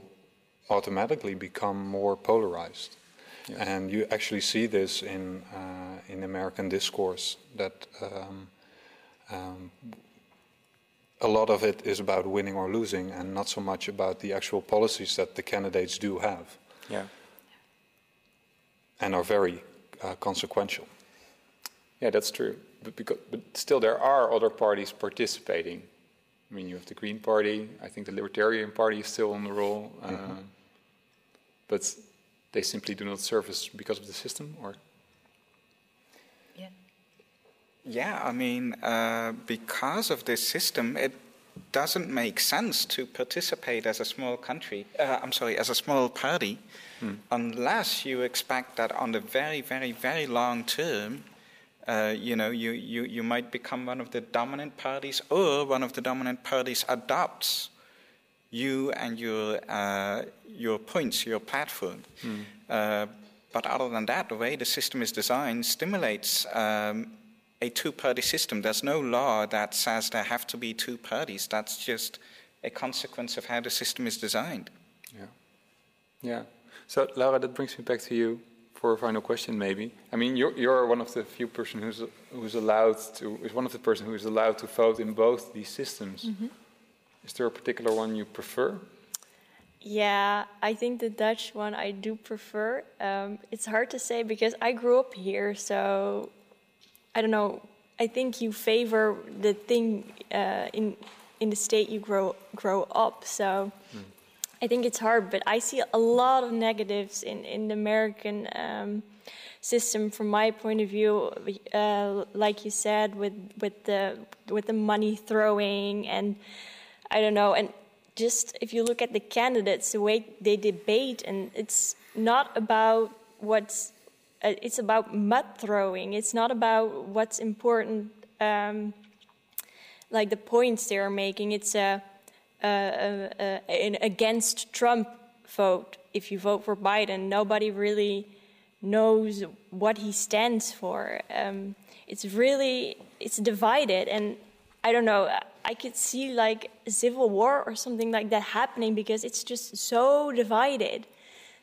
automatically become more polarized. Yeah. And you actually see this in, uh, in American discourse that um, um, a lot of it is about winning or losing and not so much about the actual policies that the candidates do have. Yeah. And are very uh, consequential. Yeah, that's true but, because, but still there are other parties participating. I mean, you have the Green Party. I think the Libertarian Party is still on the roll, uh, mm-hmm. but they simply do not service because of the system, or. Yeah. Yeah, I mean, uh, because of this system, it doesn't make sense to participate as a small country. Uh, I'm sorry, as a small party, hmm. unless you expect that on the very, very, very long term, uh, you know, you, you, you might become one of the dominant parties, or one of the dominant parties adopts you and your uh, your points, your platform. Mm. Uh, but other than that, the way the system is designed stimulates um, a two-party system. There's no law that says there have to be two parties. That's just a consequence of how the system is designed. Yeah. Yeah. So, Laura, that brings me back to you for a final question, maybe. I mean, you're, you're one of the few person who's who's allowed to is one of the person who is allowed to vote in both these systems. Mm -hmm. Is there a particular one you prefer? Yeah, I think the Dutch one I do prefer. Um, it's hard to say because I grew up here, so I don't know. I think you favor the thing uh, in in the state you grow grow up. So. Mm. I think it's hard, but I see a lot of negatives in, in the American um, system from my point of view. Uh, like you said, with with the with the money throwing and I don't know, and just if you look at the candidates, the way they debate, and it's not about what's uh, it's about mud throwing. It's not about what's important, um, like the points they are making. It's a uh, an against Trump vote. If you vote for Biden, nobody really knows what he stands for. Um, it's really it's divided, and I don't know. I could see like a civil war or something like that happening because it's just so divided.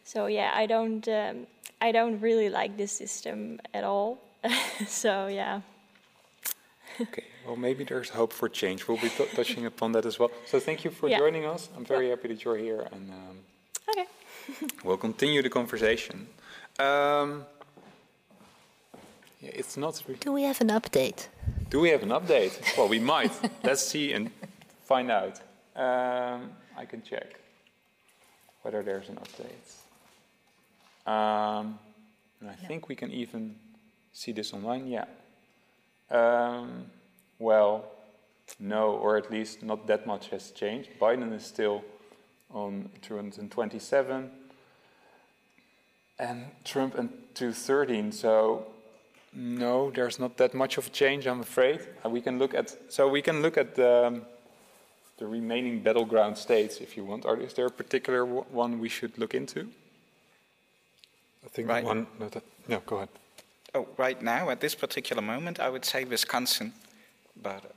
So yeah, I don't um, I don't really like this system at all. so yeah. Okay. Well, maybe there's hope for change. We'll be touching upon that as well. So thank you for yeah. joining us. I'm very happy that you're here, and um, okay, we'll continue the conversation. Um, yeah, it's not. Do we have an update? Do we have an update? well, we might. Let's see and find out. Um, I can check whether there's an update. Um, and I no. think we can even see this online. Yeah. Um, well, no, or at least not that much has changed. Biden is still on 227 and Trump at 213. So no, there's not that much of a change, I'm afraid. Uh, we can look at so we can look at the, um, the remaining battleground states if you want. Are, is there a particular one we should look into? I think right. one. No, go ahead. Oh, right now, at this particular moment, I would say Wisconsin but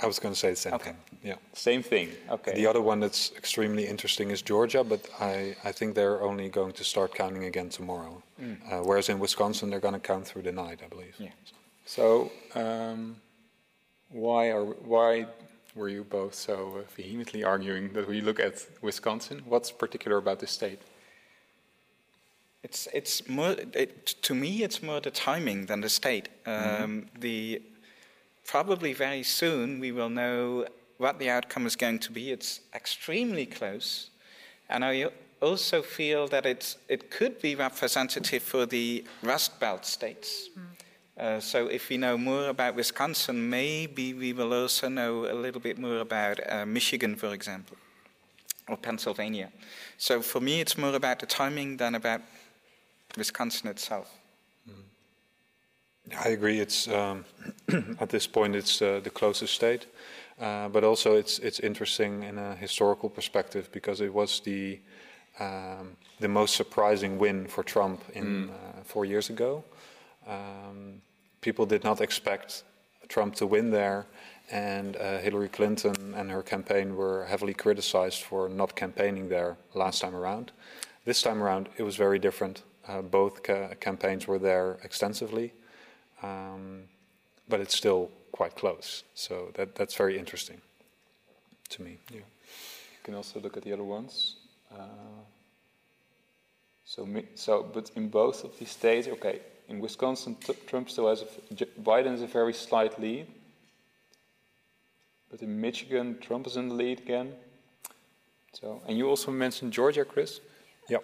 I was going to say the same okay. thing. Yeah, same thing. Okay. The other one that's extremely interesting is Georgia, but I, I think they're only going to start counting again tomorrow. Mm. Uh, whereas in Wisconsin, they're going to count through the night, I believe. Yeah. So, um, why are why were you both so vehemently arguing that we look at Wisconsin? What's particular about this state? It's it's more it, to me. It's more the timing than the state. Mm-hmm. Um, mm-hmm. The probably very soon we will know what the outcome is going to be. It's extremely close. And I also feel that it's, it could be representative for the Rust Belt states. Mm. Uh, so if we know more about Wisconsin, maybe we will also know a little bit more about uh, Michigan, for example, or Pennsylvania. So for me, it's more about the timing than about Wisconsin itself. I agree. It's um, at this point it's uh, the closest state, uh, but also it's it's interesting in a historical perspective because it was the um, the most surprising win for Trump in mm. uh, four years ago. Um, people did not expect Trump to win there, and uh, Hillary Clinton and her campaign were heavily criticized for not campaigning there last time around. This time around, it was very different. Uh, both ca- campaigns were there extensively, um, but it's still quite close. So that, that's very interesting to me. Yeah. You can also look at the other ones. Uh, so, so, but in both of these states, okay, in Wisconsin, Trump still has a, Biden a very slight lead, but in Michigan, Trump is in the lead again. So, and you also mentioned Georgia, Chris. Yeah.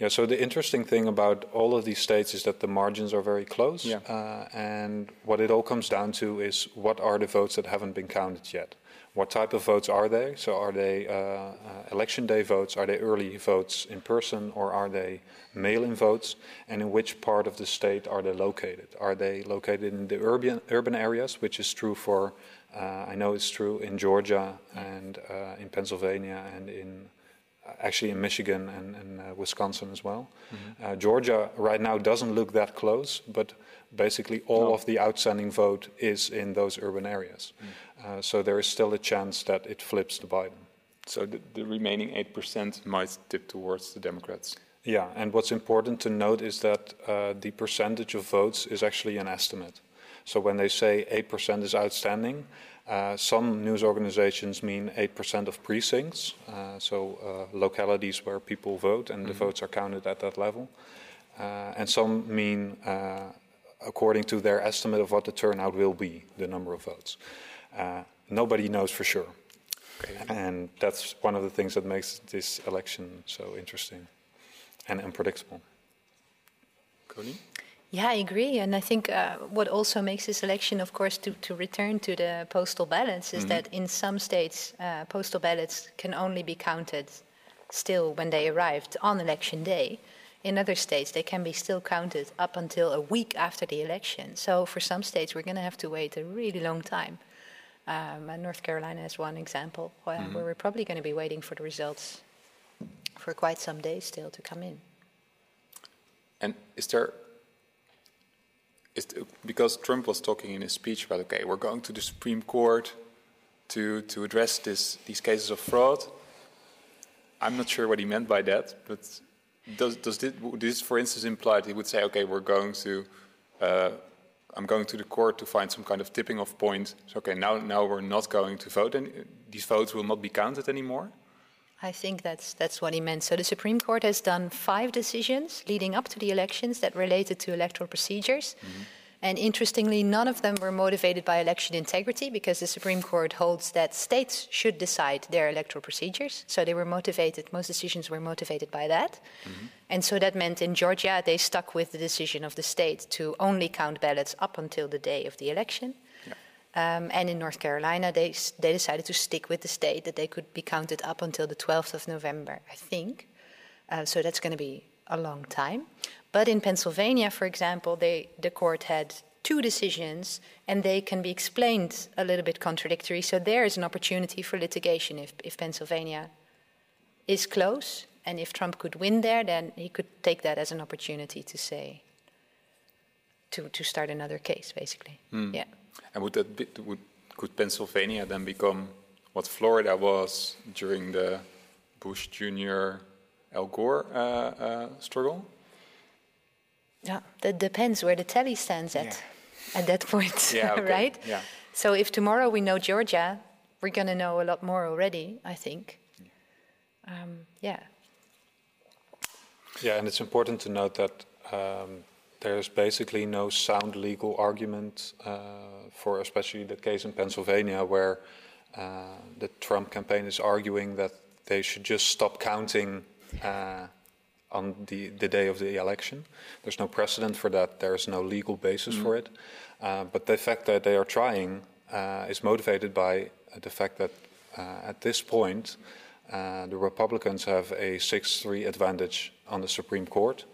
Yeah. So the interesting thing about all of these states is that the margins are very close, yeah. uh, and what it all comes down to is what are the votes that haven't been counted yet. What type of votes are they? So, are they uh, uh, election day votes? Are they early votes in person, or are they mail in votes? And in which part of the state are they located? Are they located in the urban, urban areas, which is true for, uh, I know it's true in Georgia and uh, in Pennsylvania and in actually in Michigan and, and uh, Wisconsin as well. Mm-hmm. Georgia right now doesn't look that close, but basically all no. of the outstanding vote is in those urban areas. Mm. Uh, so there is still a chance that it flips to Biden. So the, the, remaining 8% might tip towards the Democrats. Yeah, and what's important to note is that uh, the percentage of votes is actually an estimate. So when they say 8% is outstanding, uh, some news organizations mean 8% of precincts, uh, so uh, localities where people vote and mm-hmm. the votes are counted at that level. Uh, and some mean according to their estimate of what the turnout will be, the number of votes. Uh, nobody knows for sure. Okay. And that's one of the things that makes this election so interesting and unpredictable. Connie? Yeah, I agree. And I think uh, what also makes this election, of course, to, to return to the postal ballots, is mm-hmm. that in some states, uh, postal ballots can only be counted still when they arrived on election day. In other states, they can be still counted up until a week after the election. So for some states, we're going to have to wait a really long time. Um, North Carolina is one example uh, mm-hmm. where we're probably going to be waiting for the results for quite some days still to come in. And is there, is because Trump was talking in his speech about okay, we're going to the Supreme Court to to address this these cases of fraud. I'm not sure what he meant by that, but does does this, this for instance, imply that he would say, okay, we're going to uh, I'm going to the court to find some kind of tipping off point. So, okay, now, now we're not going to vote, and these votes will not be counted anymore? I think that's, that's what he meant. So, the Supreme Court has done five decisions leading up to the elections that related to electoral procedures. Mm-hmm. And interestingly, none of them were motivated by election integrity because the Supreme Court holds that states should decide their electoral procedures. So they were motivated, most decisions were motivated by that. Mm-hmm. And so that meant in Georgia, they stuck with the decision of the state to only count ballots up until the day of the election. Um, and in North Carolina, they, they decided to stick with the state that they could be counted up until the 12th of November, I think. Uh, so that's going to be a long time. But in Pennsylvania, for example, they, the court had two decisions and they can be explained a little bit contradictory. So there is an opportunity for litigation if, if Pennsylvania is close. And if Trump could win there, then he could take that as an opportunity to say, to, to start another case, basically. Mm. Yeah. And would that be, would, could Pennsylvania then become what Florida was during the Bush Jr. Al Gore uh, uh, struggle? Yeah, that depends where the tally stands at yeah. at that point, yeah, okay. right? Yeah. So if tomorrow we know Georgia, we're going to know a lot more already, I think. Um, yeah. Yeah, and it's important to note that um, there's basically no sound legal argument uh, for, especially the case in Pennsylvania, where uh, the Trump campaign is arguing that they should just stop counting. Uh, on the, the day of the election. There's no precedent for that. There's no legal basis mm. for it. Uh, but the fact that they are trying uh, is motivated by the fact that uh, at this point, uh, the Republicans have a 6 3 advantage on the Supreme Court,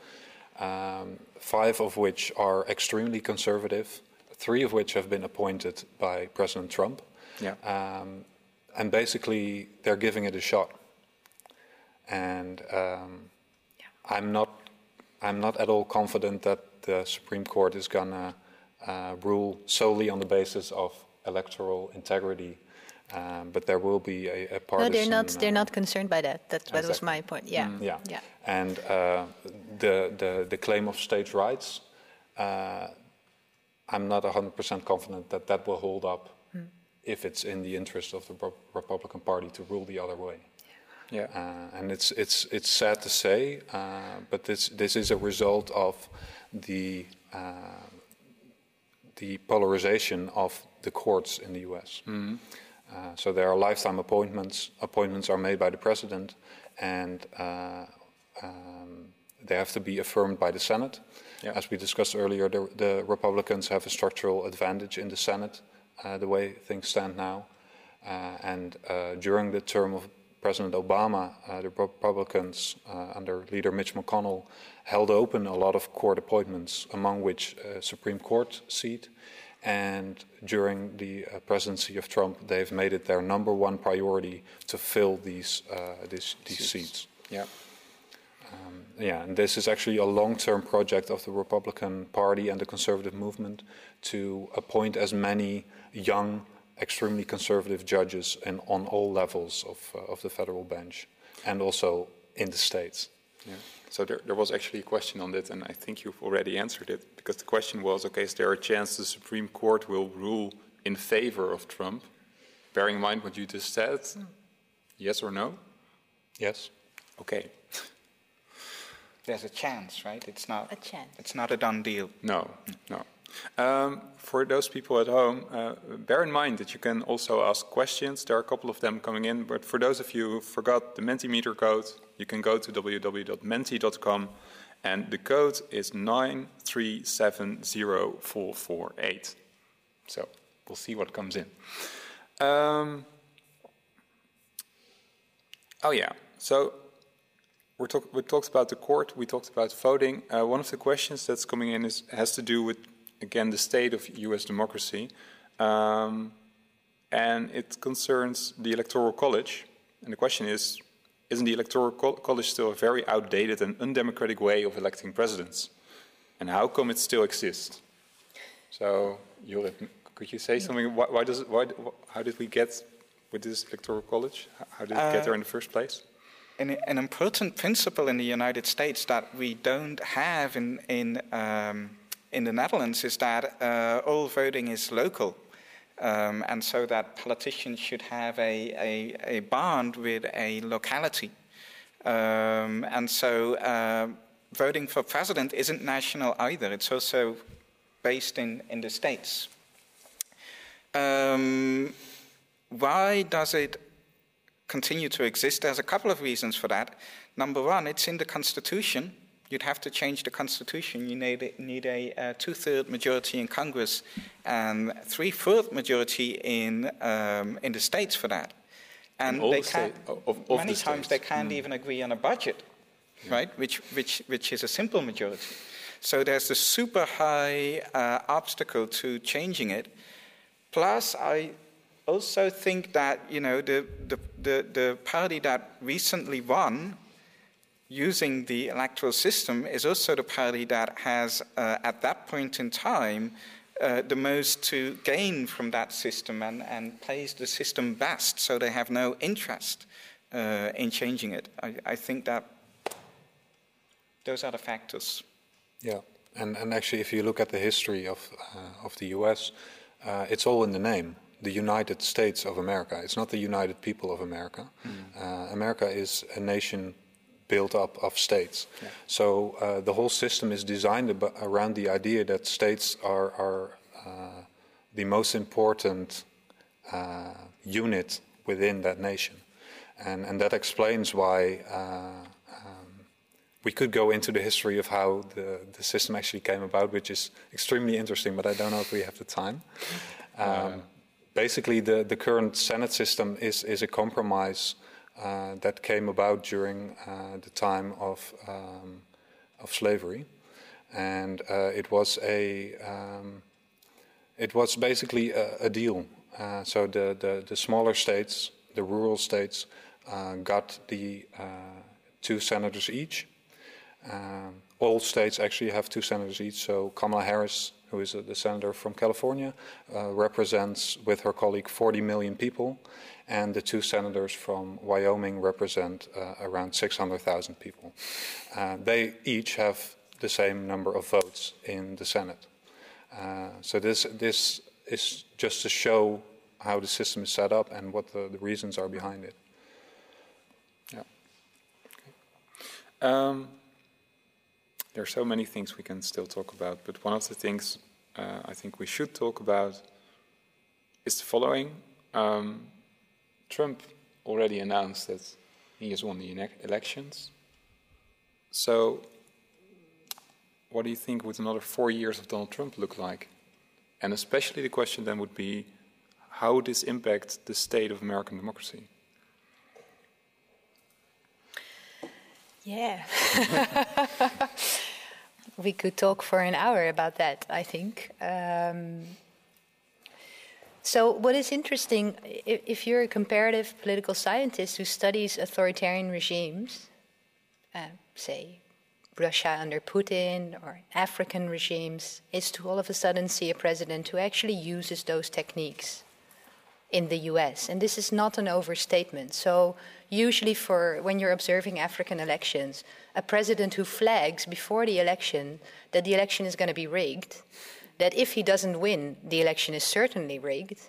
um, five of which are extremely conservative, three of which have been appointed by President Trump. Yeah. Um, and basically, they're giving it a shot. And um, yeah. I'm not, I'm not at all confident that the Supreme Court is gonna uh, rule solely on the basis of electoral integrity. Um, but there will be a, a partisan. No, they're not. They're not concerned by that. That, that exactly. was my point. Yeah. Mm. Yeah. yeah. And uh, the, the the claim of states' rights, uh, I'm not 100% confident that that will hold up mm. if it's in the interest of the Republican Party to rule the other way. Yeah. Uh, and it's it's it's sad to say, uh, but this this is a result of the uh, the polarization of the courts in the U.S. Mm-hmm. Uh, so there are lifetime appointments. Appointments are made by the president, and uh, um, they have to be affirmed by the Senate. Yeah. As we discussed earlier, the, the, Republicans have a structural advantage in the Senate, uh, the way things stand now. Uh, and uh, during the term of President Obama, uh, the Republicans under leader Mitch McConnell held open a lot of court appointments, among which a Supreme Court seat. And during the uh, presidency of Trump, they've made it their number one priority to fill these, uh, these, these seats. seats. Yeah. Um, yeah, and this is actually a long term project of the Republican Party and the conservative movement to appoint as many young, extremely conservative judges in, on all levels of, uh, of the federal bench and also in the states. Yeah. So there, there, was actually a question on that, and I think you've already answered it because the question was: Okay, is there a chance the Supreme Court will rule in favor of Trump? Bearing in mind what you just said, yes or no? Yes. Okay. There's a chance, right? It's not a chance. It's not a done deal. No, no. Um, for those people at home, uh, bear in mind that you can also ask questions. There are a couple of them coming in, but for those of you who forgot the Mentimeter code, you can go to www.menti.com and the code is 9370448. So we'll see what comes in. Um, oh, yeah. So we talk, we talked about the court, we talked about voting. Uh, one of the questions that's coming in is, has to do with again, the state of US democracy. Um, and it concerns the Electoral College. And the question is Isn't the Electoral College still a very outdated and undemocratic way of electing presidents? And how come it still exists? So, could you say something? Why, why does it, why, how did we get with this Electoral College? How did it uh, get there in the first place? An, an, important principle in the United States that we don't have in, in um, in the Netherlands is that uh, all voting is local. Um, and so that politicians should have a, a, a bond with a locality. Um, and so uh, voting for president isn't national either, it's also based in, in the states. Um, why does it continue to exist? There's a couple of reasons for that. Number one, it's in the Constitution you'd have to change the constitution. You need, need a, a two-third majority in Congress and three-fourth majority in um, in the states for that. And they can't, of, of many the times they can't mm. even agree on a budget, yeah. right? Which which which is a simple majority. So there's a super high uh, obstacle to changing it. Plus, I also think that you know the, the, the, the party that recently won using the electoral system is also the party that has, uh, at that point in time, uh, the most to gain from that system and, and plays the system best, so they have no interest uh, in changing it. I, I, think that those are the factors. Yeah, and, and actually, if you look at the history of, uh, of the US, uh, it's all in the name the United States of America. It's not the United People of America. Mm. Uh, America is a nation built up of states. Yeah. So uh, the whole system is designed around the idea that states are, are uh, the most important uh, unit within that nation. And, and that explains why um, we could go into the history of how the, the system actually came about, which is extremely interesting, but I don't know if we have the time. Um, basically, the, the current Senate system is, is a compromise uh, that came about during uh, the time of, um, of slavery. And uh, it was a um, it was basically a, a deal. Uh, so the, the, the, smaller states, the rural states, got the two senators each. All states actually have two senators each. So Kamala Harris, who is the senator from California, uh, represents with her colleague 40 million people, and the two senators from Wyoming represent uh, around 600,000 people. Uh, they each have the same number of votes in the Senate. Uh, so this this is just to show how the system is set up and what the, the reasons are behind it. Yeah. Okay. Um, there are so many things we can still talk about, but one of the things uh, I think we should talk about is the following. Um, Trump already announced that he has won the elections. So, what do you think would another four years of Donald Trump look like? And especially the question then would be how would this impact the state of American democracy? Yeah. we could talk for an hour about that, I think. Um, so, what is interesting, if, you're a comparative political scientist who studies authoritarian regimes, uh, say Russia under Putin or African regimes, is to all of a sudden see a president who actually uses those techniques in the US. And this is not an overstatement. So, usually, for when you're observing African elections, a president who flags before the election that the election is going to be rigged that if he doesn't win, the election is certainly rigged,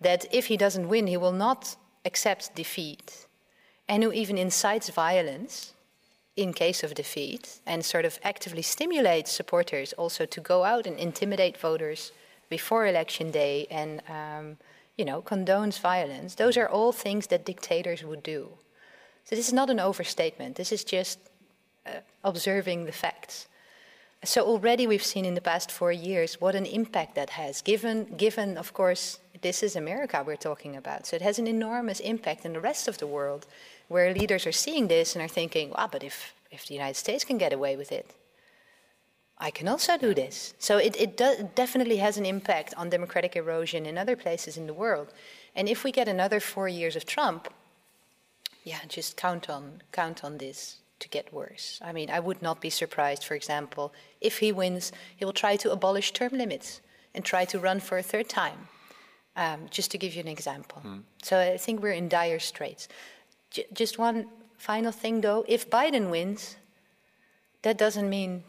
that if he doesn't win, he will not accept defeat, and who even incites violence in case of defeat and sort of actively stimulates supporters also to go out and intimidate voters before election day and um, you know condones violence. Those are all things that dictators would do. So this is not an overstatement. This is just uh, observing the facts so already we've seen in the past four years what an impact that has, given, given of course, this is America we're talking about. So it has an enormous impact in the rest of the world where leaders are seeing this and are thinking, wow, but if, if the United States can get away with it, I can also do this. So it, it do, definitely has an impact on democratic erosion in other places in the world. And if we get another four years of Trump, yeah, just count on count on this to get worse. I mean, I would not be surprised, for example, if he wins, he will try to abolish term limits and try to run for a third time, um, just to give you an example. Mm. So I think we're in dire straits. J- just one final thing, though if Biden wins, that doesn't mean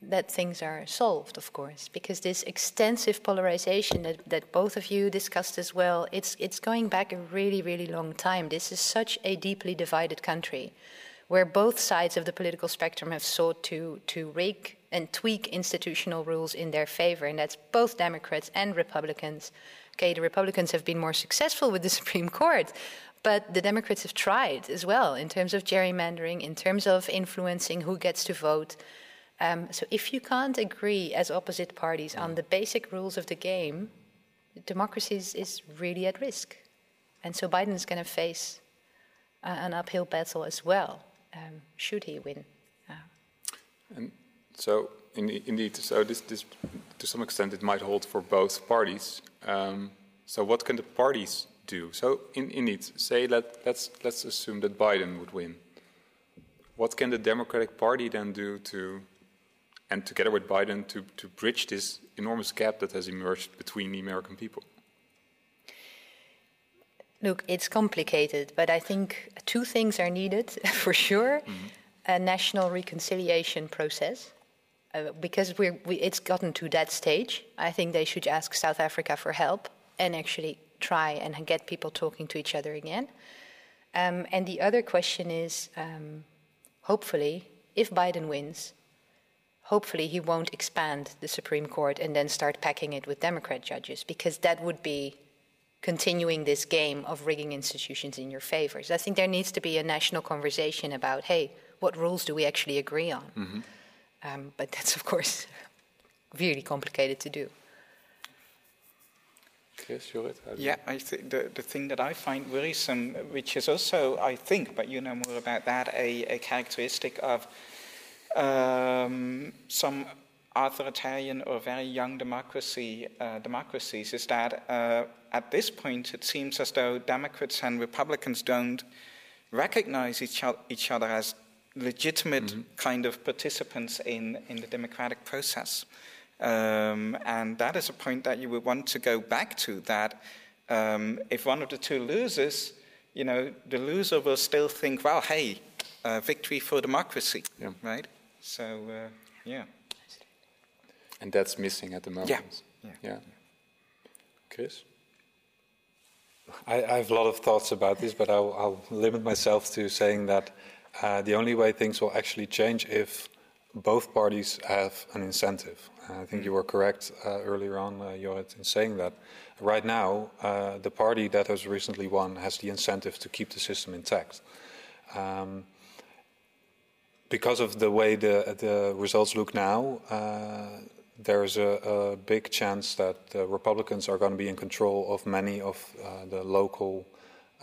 that things are solved, of course, because this extensive polarization that, that both of you discussed as well, it's, it's going back a really, really long time. This is such a deeply divided country where both sides of the political spectrum have sought to, to rig and tweak institutional rules in their favor, and that's both Democrats and Republicans. Okay, the Republicans have been more successful with the Supreme Court, but the Democrats have tried as well in terms of gerrymandering, in terms of influencing who gets to vote. Um, so if you can't agree as opposite parties on the basic rules of the game, democracy is, is really at risk. And so Biden is going to face uh, an uphill battle as well um, should he win. Uh, and so, indeed, so this, this, to some extent, it might hold for both parties. Um, so, what can the parties do? So, in, indeed, say that let's let's assume that Biden would win. What can the Democratic Party then do to, and together with Biden, to to bridge this enormous gap that has emerged between the American people? Look, it's complicated, but I think two things are needed for sure mm-hmm. a national reconciliation process. Uh, because we, it's gotten to that stage, I think they should ask South Africa for help and actually try and get people talking to each other again. Um, and the other question is um, hopefully, if Biden wins, hopefully he won't expand the Supreme Court and then start packing it with Democrat judges, because that would be continuing this game of rigging institutions in your favor. So I think there needs to be a national conversation about, hey, what rules do we actually agree on? Mm-hmm. Um, but that's, of course, really complicated to do. Chris, Jorrit? Yeah, I think the, the thing that I find worrisome, which is also, I think, but you know more about that, a, a characteristic of um, some authoritarian or very young democracy uh, democracies, is that uh, at this point it seems as though Democrats and Republicans don't recognize each, o- each other as legitimate mm-hmm. kind of participants in, in the democratic process. Um, and that is a point that you would want to go back to that um, if one of the two loses, you know, the loser will still think, well, hey, uh, victory for democracy, yeah. right? So, uh, yeah. And that's missing at the moment. Yeah. Yeah. yeah. Chris? I, I, have a lot of thoughts about this, but I'll, I'll limit myself to saying that uh, the only way things will actually change if both parties have an incentive. Uh, I think you were correct uh, earlier on, uh, Jorrit, in saying that. Right now, uh, the party that has recently won has the incentive to keep the system intact. Um, because of the way the, the results look now, uh, there's a, a, big chance that the Republicans are going to be in control of many of uh, the local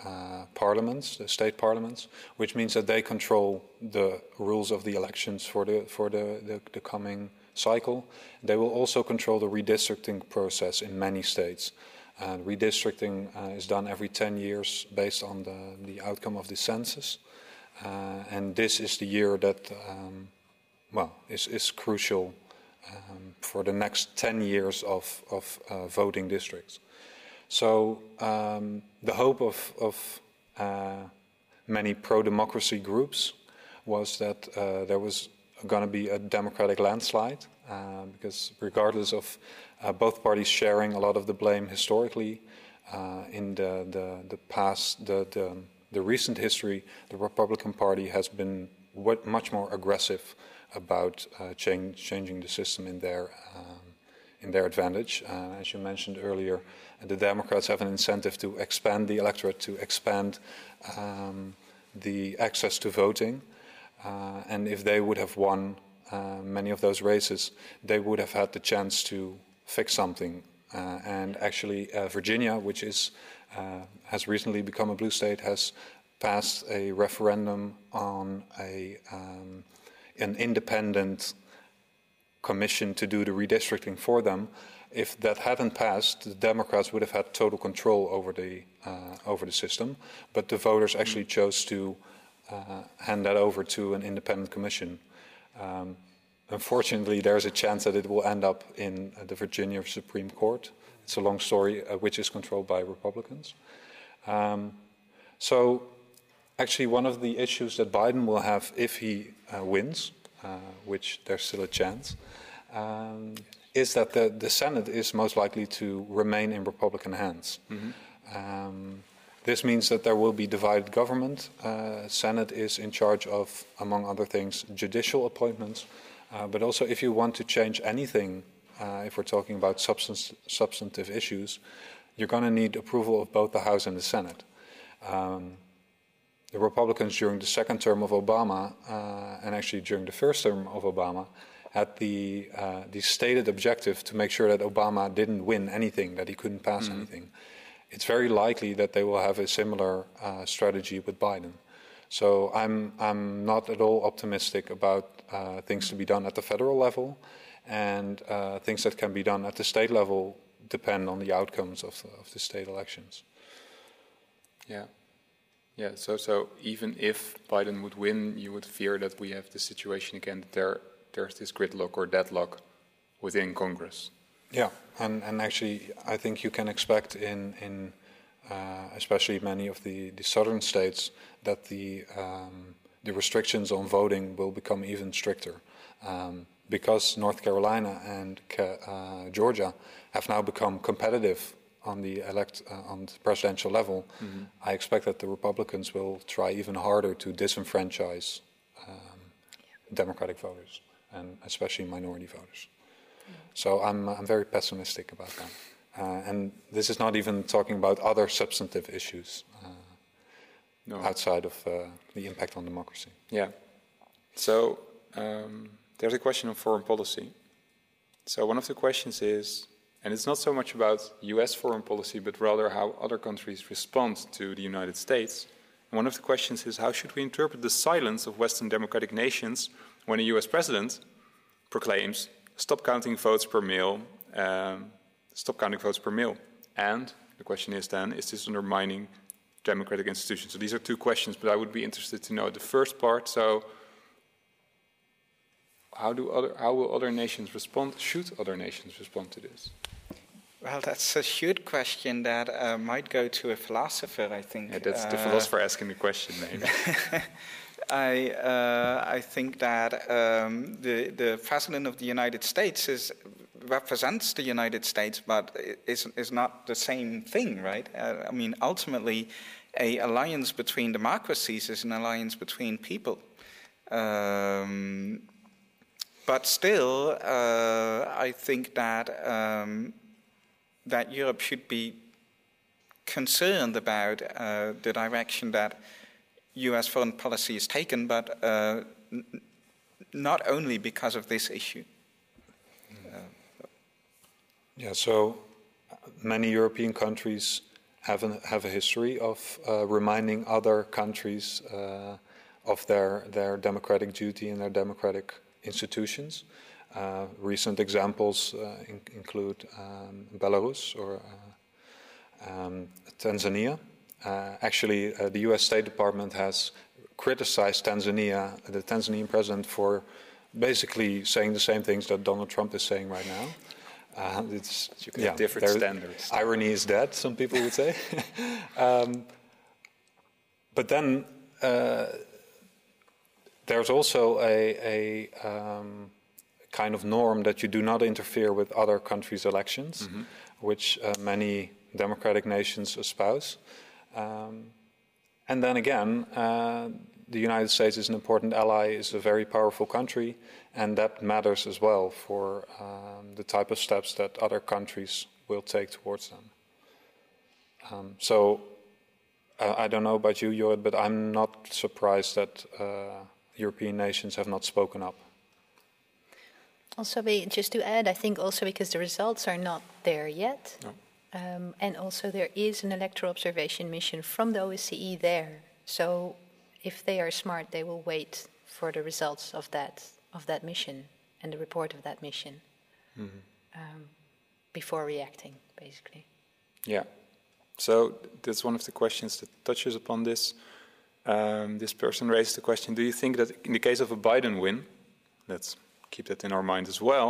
uh, parliaments, the state parliaments, which means that they control the rules of the elections for the for the, the, the coming cycle. They will also control the redistricting process in many states. Redistricting uh, is done every 10 years based on the, the outcome of the census. Uh, and this is the year that, um, well, is, is crucial um, for the next 10 years of, of uh, voting districts. So um, the hope of, of uh, many pro-democracy groups was that uh, there was going to be a democratic landslide, uh, because regardless of uh, both parties sharing a lot of the blame historically uh, in the, the, the past, the, the, the, recent history, the Republican Party has been much more aggressive about uh, change, changing the system in their um, in their advantage. Uh, as you mentioned earlier, the Democrats have an incentive to expand the electorate, to expand um, the access to voting. Uh, and if they would have won uh, many of those races, they would have had the chance to fix something. Uh, and actually, uh, Virginia, which is has recently become a blue state, has passed a referendum on a um, an independent commission to do the redistricting for them. If that hadn't passed, the Democrats would have had total control over the uh, over the system. But the voters actually chose to uh, hand that over to an independent commission. Um, unfortunately, there's a chance that it will end up in uh, the Virginia Supreme Court. It's a long story, uh, which is controlled by Republicans. Um, so, actually, one of the issues that Biden will have if he wins, uh, which there's still a chance, um, is that the, the Senate is most likely to remain in Republican hands. Mm-hmm. Um, this means that there will be divided government. Uh, Senate is in charge of, among other things, judicial appointments. Uh, but also, if you want to change anything, uh, if we're talking about substance, substantive issues, you're going to need approval of both the House and the Senate. Um, the Republicans during the second term of Obama, uh, and actually during the first term of Obama, had the, uh, the stated objective to make sure that Obama didn't win anything, that he couldn't pass mm-hmm. anything it's very likely that they will have a similar uh, strategy with Biden. So I'm, I'm not at all optimistic about uh, things to be done at the federal level, and uh, things that can be done at the state level depend on the outcomes of the, of the state elections. Yeah. Yeah, so, so even if Biden would win, you would fear that we have the situation again, that there, there's this gridlock or deadlock within Congress. Yeah, and, and actually, I think you can expect in, in uh, especially many of the, the southern states that the, um, the restrictions on voting will become even stricter. Um, because North Carolina and uh, Georgia have now become competitive on the elect uh, on the presidential level, mm-hmm. I expect that the Republicans will try even harder to disenfranchise um, Democratic voters and especially minority voters. So I'm, I'm very pessimistic about that. Uh, and this is not even talking about other substantive issues uh, no. outside of uh, the impact on democracy. Yeah. So um, there's a question on foreign policy. So one of the questions is And it's not so much about US foreign policy, but rather how other countries respond to the United States. And one of the questions is how should we interpret the silence of Western democratic nations when a US president proclaims stop counting votes per mail, um, stop counting votes per mail? And the question is then, is this undermining democratic institutions? So these are two questions, but I would be interested to know the first part. So how do other how will other nations respond? Should other nations respond to this? Well, that's a huge question that uh, might go to a philosopher, I think. Yeah, that's uh, the philosopher asking the question, maybe. I, uh, I think that um, the, the president of the United States is, represents the United States, but is, is not the same thing, right? Uh, I mean, ultimately, a alliance between democracies is an alliance between people. Um, but still, uh, I think that um, that Europe should be concerned about uh, the direction that U.S. foreign policy is taken, but uh, n- not only because of this issue. yeah, so many European countries have, an, have a history of uh, reminding other countries uh, of their, their democratic duty and their democratic institutions. Uh, recent examples uh, in, include um, Belarus or uh, um, Tanzania. actually, the US State Department has criticized Tanzania, the Tanzanian president, for basically saying the same things that Donald Trump is saying right now. Uh, it's yeah, different standards. Irony is dead, some people would say. um, but then uh, there's also a, a um, kind of norm that you do not interfere with other countries' elections, mm-hmm. which uh, many democratic nations espouse. Um, and then again, uh, the United States is an important ally, is a very powerful country, and that matters as well for um, the type of steps that other countries will take towards them. Um, so uh, I don't know about you, Jorrit, but I'm not surprised that uh, European nations have not spoken up. Also, just to add, I think also because the results are not there yet, no. um, and also there is an electoral observation mission from the OSCE there. So, if they are smart, they will wait for the results of that of that mission and the report of that mission mm-hmm. um, before reacting, basically. Yeah. So that's one of the questions that touches upon this. Um, this person raised the question: Do you think that in the case of a Biden win, let's keep that in our mind as well.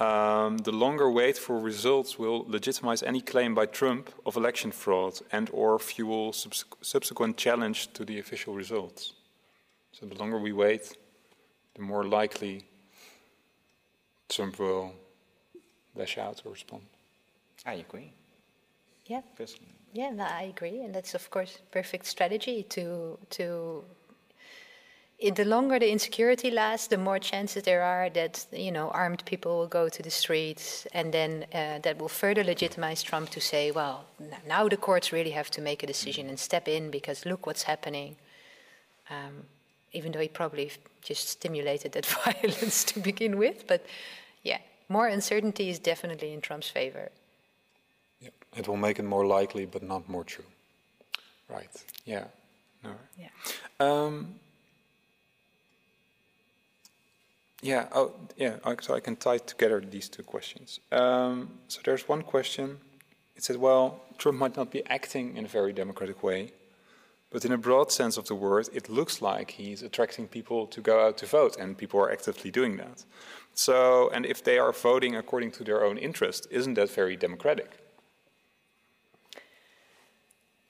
Um, the longer wait for results will legitimize any claim by Trump of election fraud and or fuel subs- subsequent challenge to the official results. So the longer we wait, the more likely Trump will lash out or respond. I agree. Yeah. Personally. Yeah, no, I agree, and that's of course perfect strategy to to the longer the insecurity lasts, the more chances there are that you know armed people will go to the streets, and then uh, that will further legitimize Trump to say, "Well, now the courts really have to make a decision and step in because look what's happening." Um, even though he probably just stimulated that violence to begin with, but yeah, more uncertainty is definitely in Trump's favor. Yeah, it will make it more likely, but not more true. Right. Yeah. No. Yeah. Um, Yeah. Oh, yeah. So I can tie together these two questions. Um, so there's one question. It said, well, Trump might not be acting in a very democratic way, but in a broad sense of the word, it looks like he's attracting people to go out to vote, and people are actively doing that. So, and if they are voting according to their own interest, isn't that very democratic?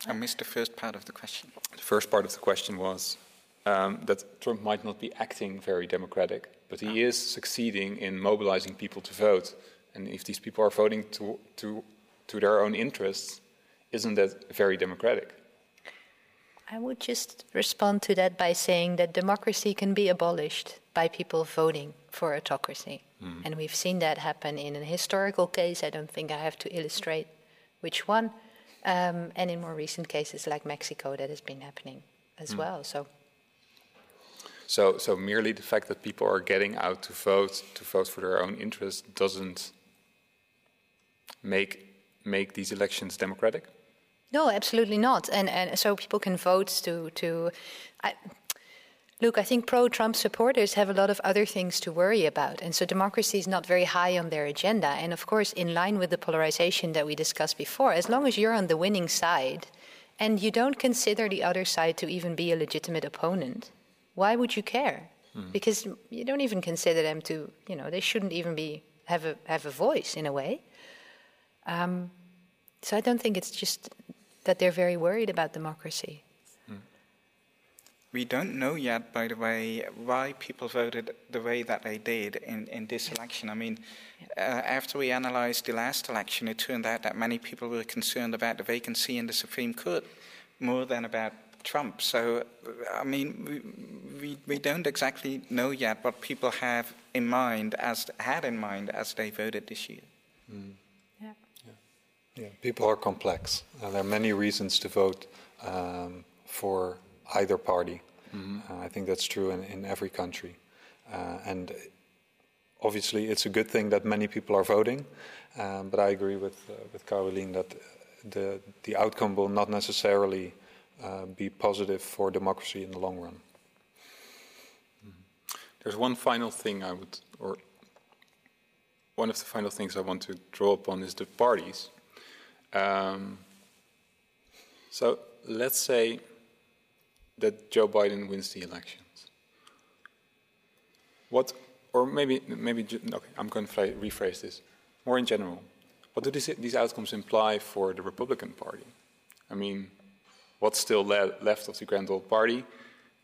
I missed the first part of the question. The first part of the question was um, that Trump might not be acting very democratic, but he is succeeding in mobilizing people to vote. And if these people are voting to, to, to their own interests, isn't that very democratic? I would just respond to that by saying that democracy can be abolished by people voting for autocracy. Mm. And we've seen that happen in a historical case. I don't think I have to illustrate which one. Um, and in more recent cases like Mexico, that has been happening as mm. well. So so, so merely the fact that people are getting out to vote to vote for their own interest doesn't make make these elections democratic? No, absolutely not. And and so people can vote to to. I, Look, I think pro Trump supporters have a lot of other things to worry about. And so democracy is not very high on their agenda. And of course, in line with the polarization that we discussed before, as long as you're on the winning side and you don't consider the other side to even be a legitimate opponent, why would you care? Mm. Because you don't even consider them to, you know, they shouldn't even be have a have a voice in a way. Um, so I don't think it's just that they're very worried about democracy. We don't know yet, by the way, why people voted the way that they did in, in this election. I mean, uh, after we analyzed the last election, it turned out that many people were concerned about the vacancy in the Supreme Court more than about Trump. So, I mean, we, we, we don't exactly know yet what people have in mind, as had in mind as they voted this year. Mm. Yeah. yeah. yeah. people are complex. Uh, there are many reasons to vote um, for either party. Mm-hmm. Uh, I think that's true in, in every country. Uh, and obviously, it's a good thing that many people are voting. Um, but I agree with uh, with Caroline that the the outcome will not necessarily uh, be positive for democracy in the long run. Mm-hmm. There's one final thing I would, or one of the final things I want to draw upon is the parties. Um, so let's say that Joe Biden wins the elections. What, or maybe, maybe okay, I'm going to rephrase this more in general. What do these, these outcomes imply for the Republican Party? I mean, what's still le- left of the grand old party,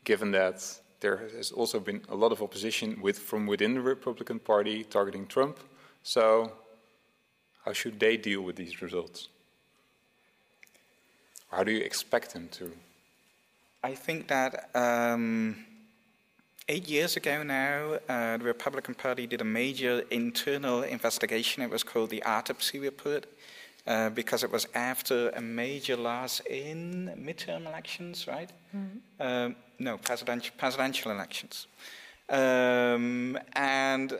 given that there has also been a lot of opposition with, from within the Republican Party targeting Trump. So, how should they deal with these results? How do you expect them to I think that um, eight years ago now, uh, the Republican Party did a major internal investigation. It was called the Autopsy Report. Uh, because it was after a major loss in midterm elections, right? Mm-hmm. Um, no, presidential, presidential elections. Um, and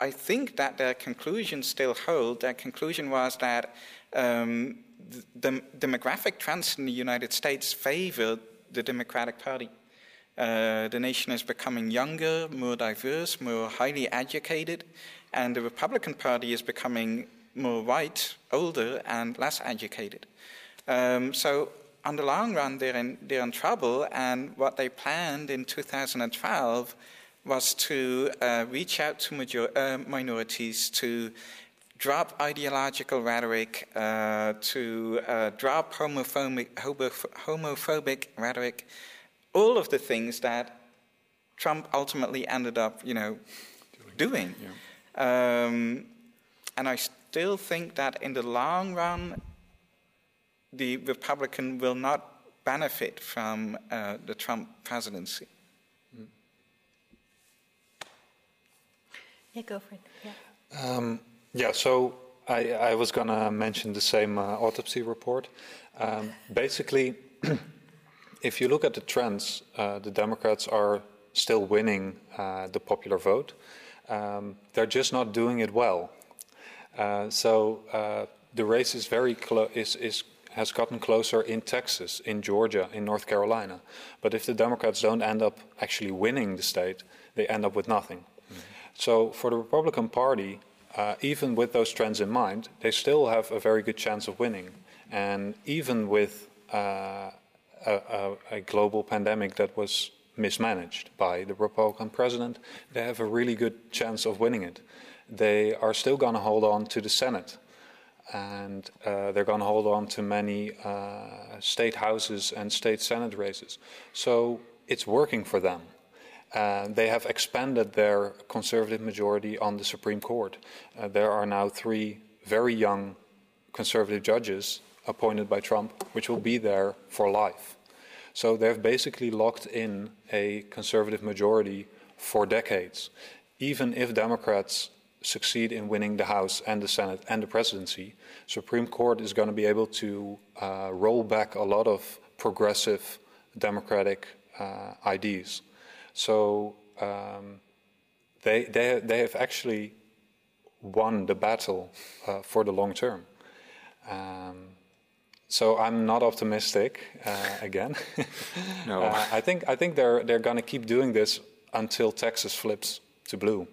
I think that their conclusion still hold. Their conclusion was that um, the, the demographic trends in the United States favored the Democratic Party. Uh, the nation is becoming younger, more diverse, more highly educated, and the Republican Party is becoming more white, older, and less educated. Um, so, on the long run, they're in, they're in trouble, and what they planned in 2012 was to uh, reach out to major, uh, minorities, to drop ideological rhetoric, uh, to uh, drop homophobic, homophobic rhetoric, all of the things that Trump ultimately ended up, you know, doing. Yeah. Um, and I still think that in the long run, the Republican will not benefit from uh, the Trump presidency. Mm. Yeah, go for it. Yeah. Um, yeah, so I, I was going to mention the same uh, autopsy report. Um, basically, if you look at the trends, uh, the Democrats are still winning uh, the popular vote. Um, they're just not doing it well. Uh, so uh, the race is very close. Is, is has gotten closer in Texas, in Georgia, in North Carolina. But if the Democrats don't end up actually winning the state, they end up with nothing. Mm-hmm. So for the Republican Party, uh, even with those trends in mind, they still have a very good chance of winning. And even with uh, a, a, a, global pandemic that was mismanaged by the Republican president, they have a really good chance of winning it. They are still going to hold on to the Senate. And uh, they're going to hold on to many uh, state houses and state senate races. So it's working for them. Uh, they have expanded their conservative majority on the Supreme Court. Uh, there are now three very young conservative judges appointed by Trump, which will be there for life. So they've basically locked in a conservative majority for decades. Even if Democrats succeed in winning the House and the Senate and the presidency, Supreme Court is going to be able to uh, roll back a lot of progressive democratic uh, ideas. So um, they, they, they have actually won the battle uh, for the long term. Um, so I'm not optimistic uh, again. no, uh, I think I think they're they're going to keep doing this until Texas flips to blue,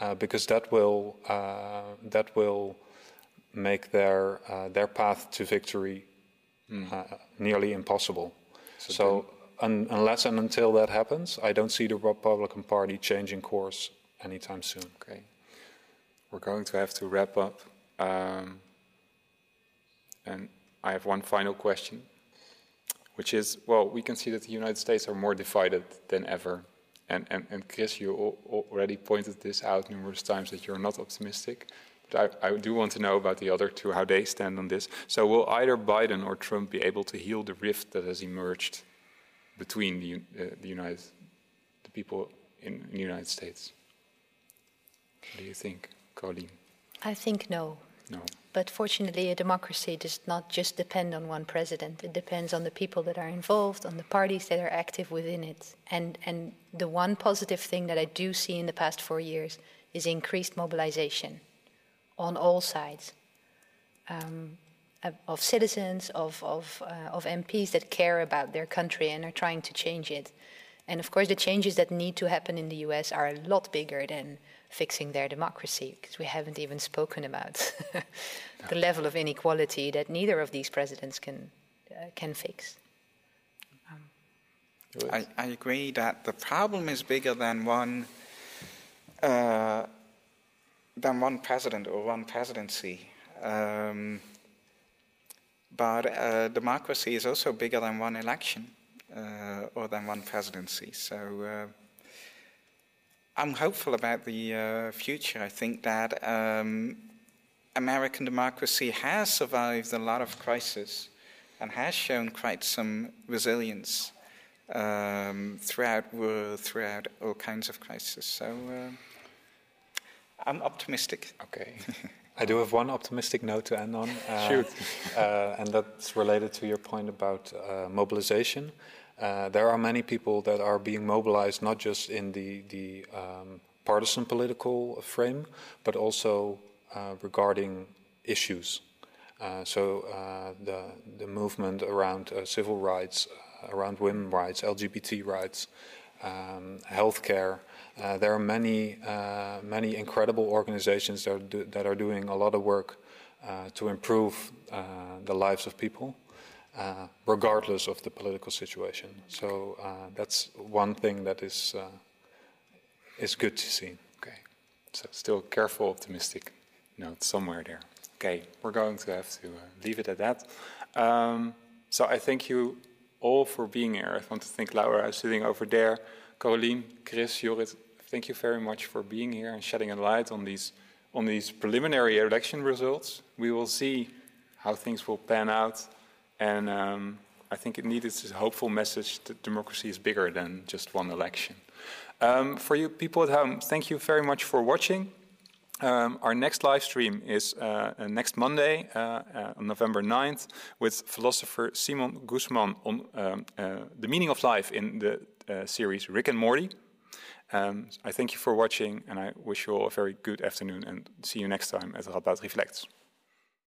uh, because that will uh, that will make their uh, their path to victory mm. nearly impossible. So, so un unless and until that happens, I don't see the Republican Party changing course anytime soon. Okay, we're going to have to wrap up, um, and I have one final question, which is well, we can see that the United States are more divided than ever. And, and, and Chris, you already pointed this out numerous times that you're not optimistic. But I, I do want to know about the other two, how they stand on this. So, will either Biden or Trump be able to heal the rift that has emerged between the, uh, the United, the people in, in, the United States? What do you think, Colleen? I think no. No. But fortunately, a democracy does not just depend on one president. It depends on the people that are involved, on the parties that are active within it. And, and the one positive thing that I do see in the past four years is increased mobilization on all sides um, of citizens, of, of, uh, of MPs that care about their country and are trying to change it. And of course, the changes that need to happen in the US are a lot bigger than fixing their democracy, because we haven't even spoken about the level of inequality that neither of these presidents can, uh, can fix. Um, I, I, agree that the problem is bigger than one, uh, than one president or one presidency. Um, but uh, democracy is also bigger than one election uh, or than one presidency. So uh, I'm hopeful about the uh, future. I think that um, American democracy has survived a lot of crises and has shown quite some resilience um, throughout war, throughout all kinds of crises. So uh, I'm optimistic. Okay. I do have one optimistic note to end on. Uh, Shoot. Uh, and that's related to your point about uh, mobilization. Uh, there are many people that are being mobilized not just in the, the um, partisan political frame, but also uh, regarding issues. Uh, so uh, the, the movement around uh, civil rights, around women rights, LGBT rights, um, healthcare. there are many, many incredible organizations that are, do, that are doing a lot of work to improve the lives of people. Uh, regardless of the political situation. So uh, that's one thing that is uh, is good to see. Okay, so still careful, optimistic note somewhere there. Okay, we're going to have to leave it at that. Um, so I thank you all for being here. I want to thank Laura sitting over there, Caroline, Chris, Jorrit. Thank you very much for being here and shedding a light on these on these preliminary election results. We will see how things will pan out and um, I think it needed this hopeful message that democracy is bigger than just one election. Um, for you people at home, thank you very much for watching. Um, our next live stream is uh, next Monday, uh, uh, on November 9th, with philosopher Simon Gusman on um, uh, the meaning of life in the uh, series Rick and Morty. Um, I thank you for watching, and I wish you all a very good afternoon, and see you next time at Radboud Reflects.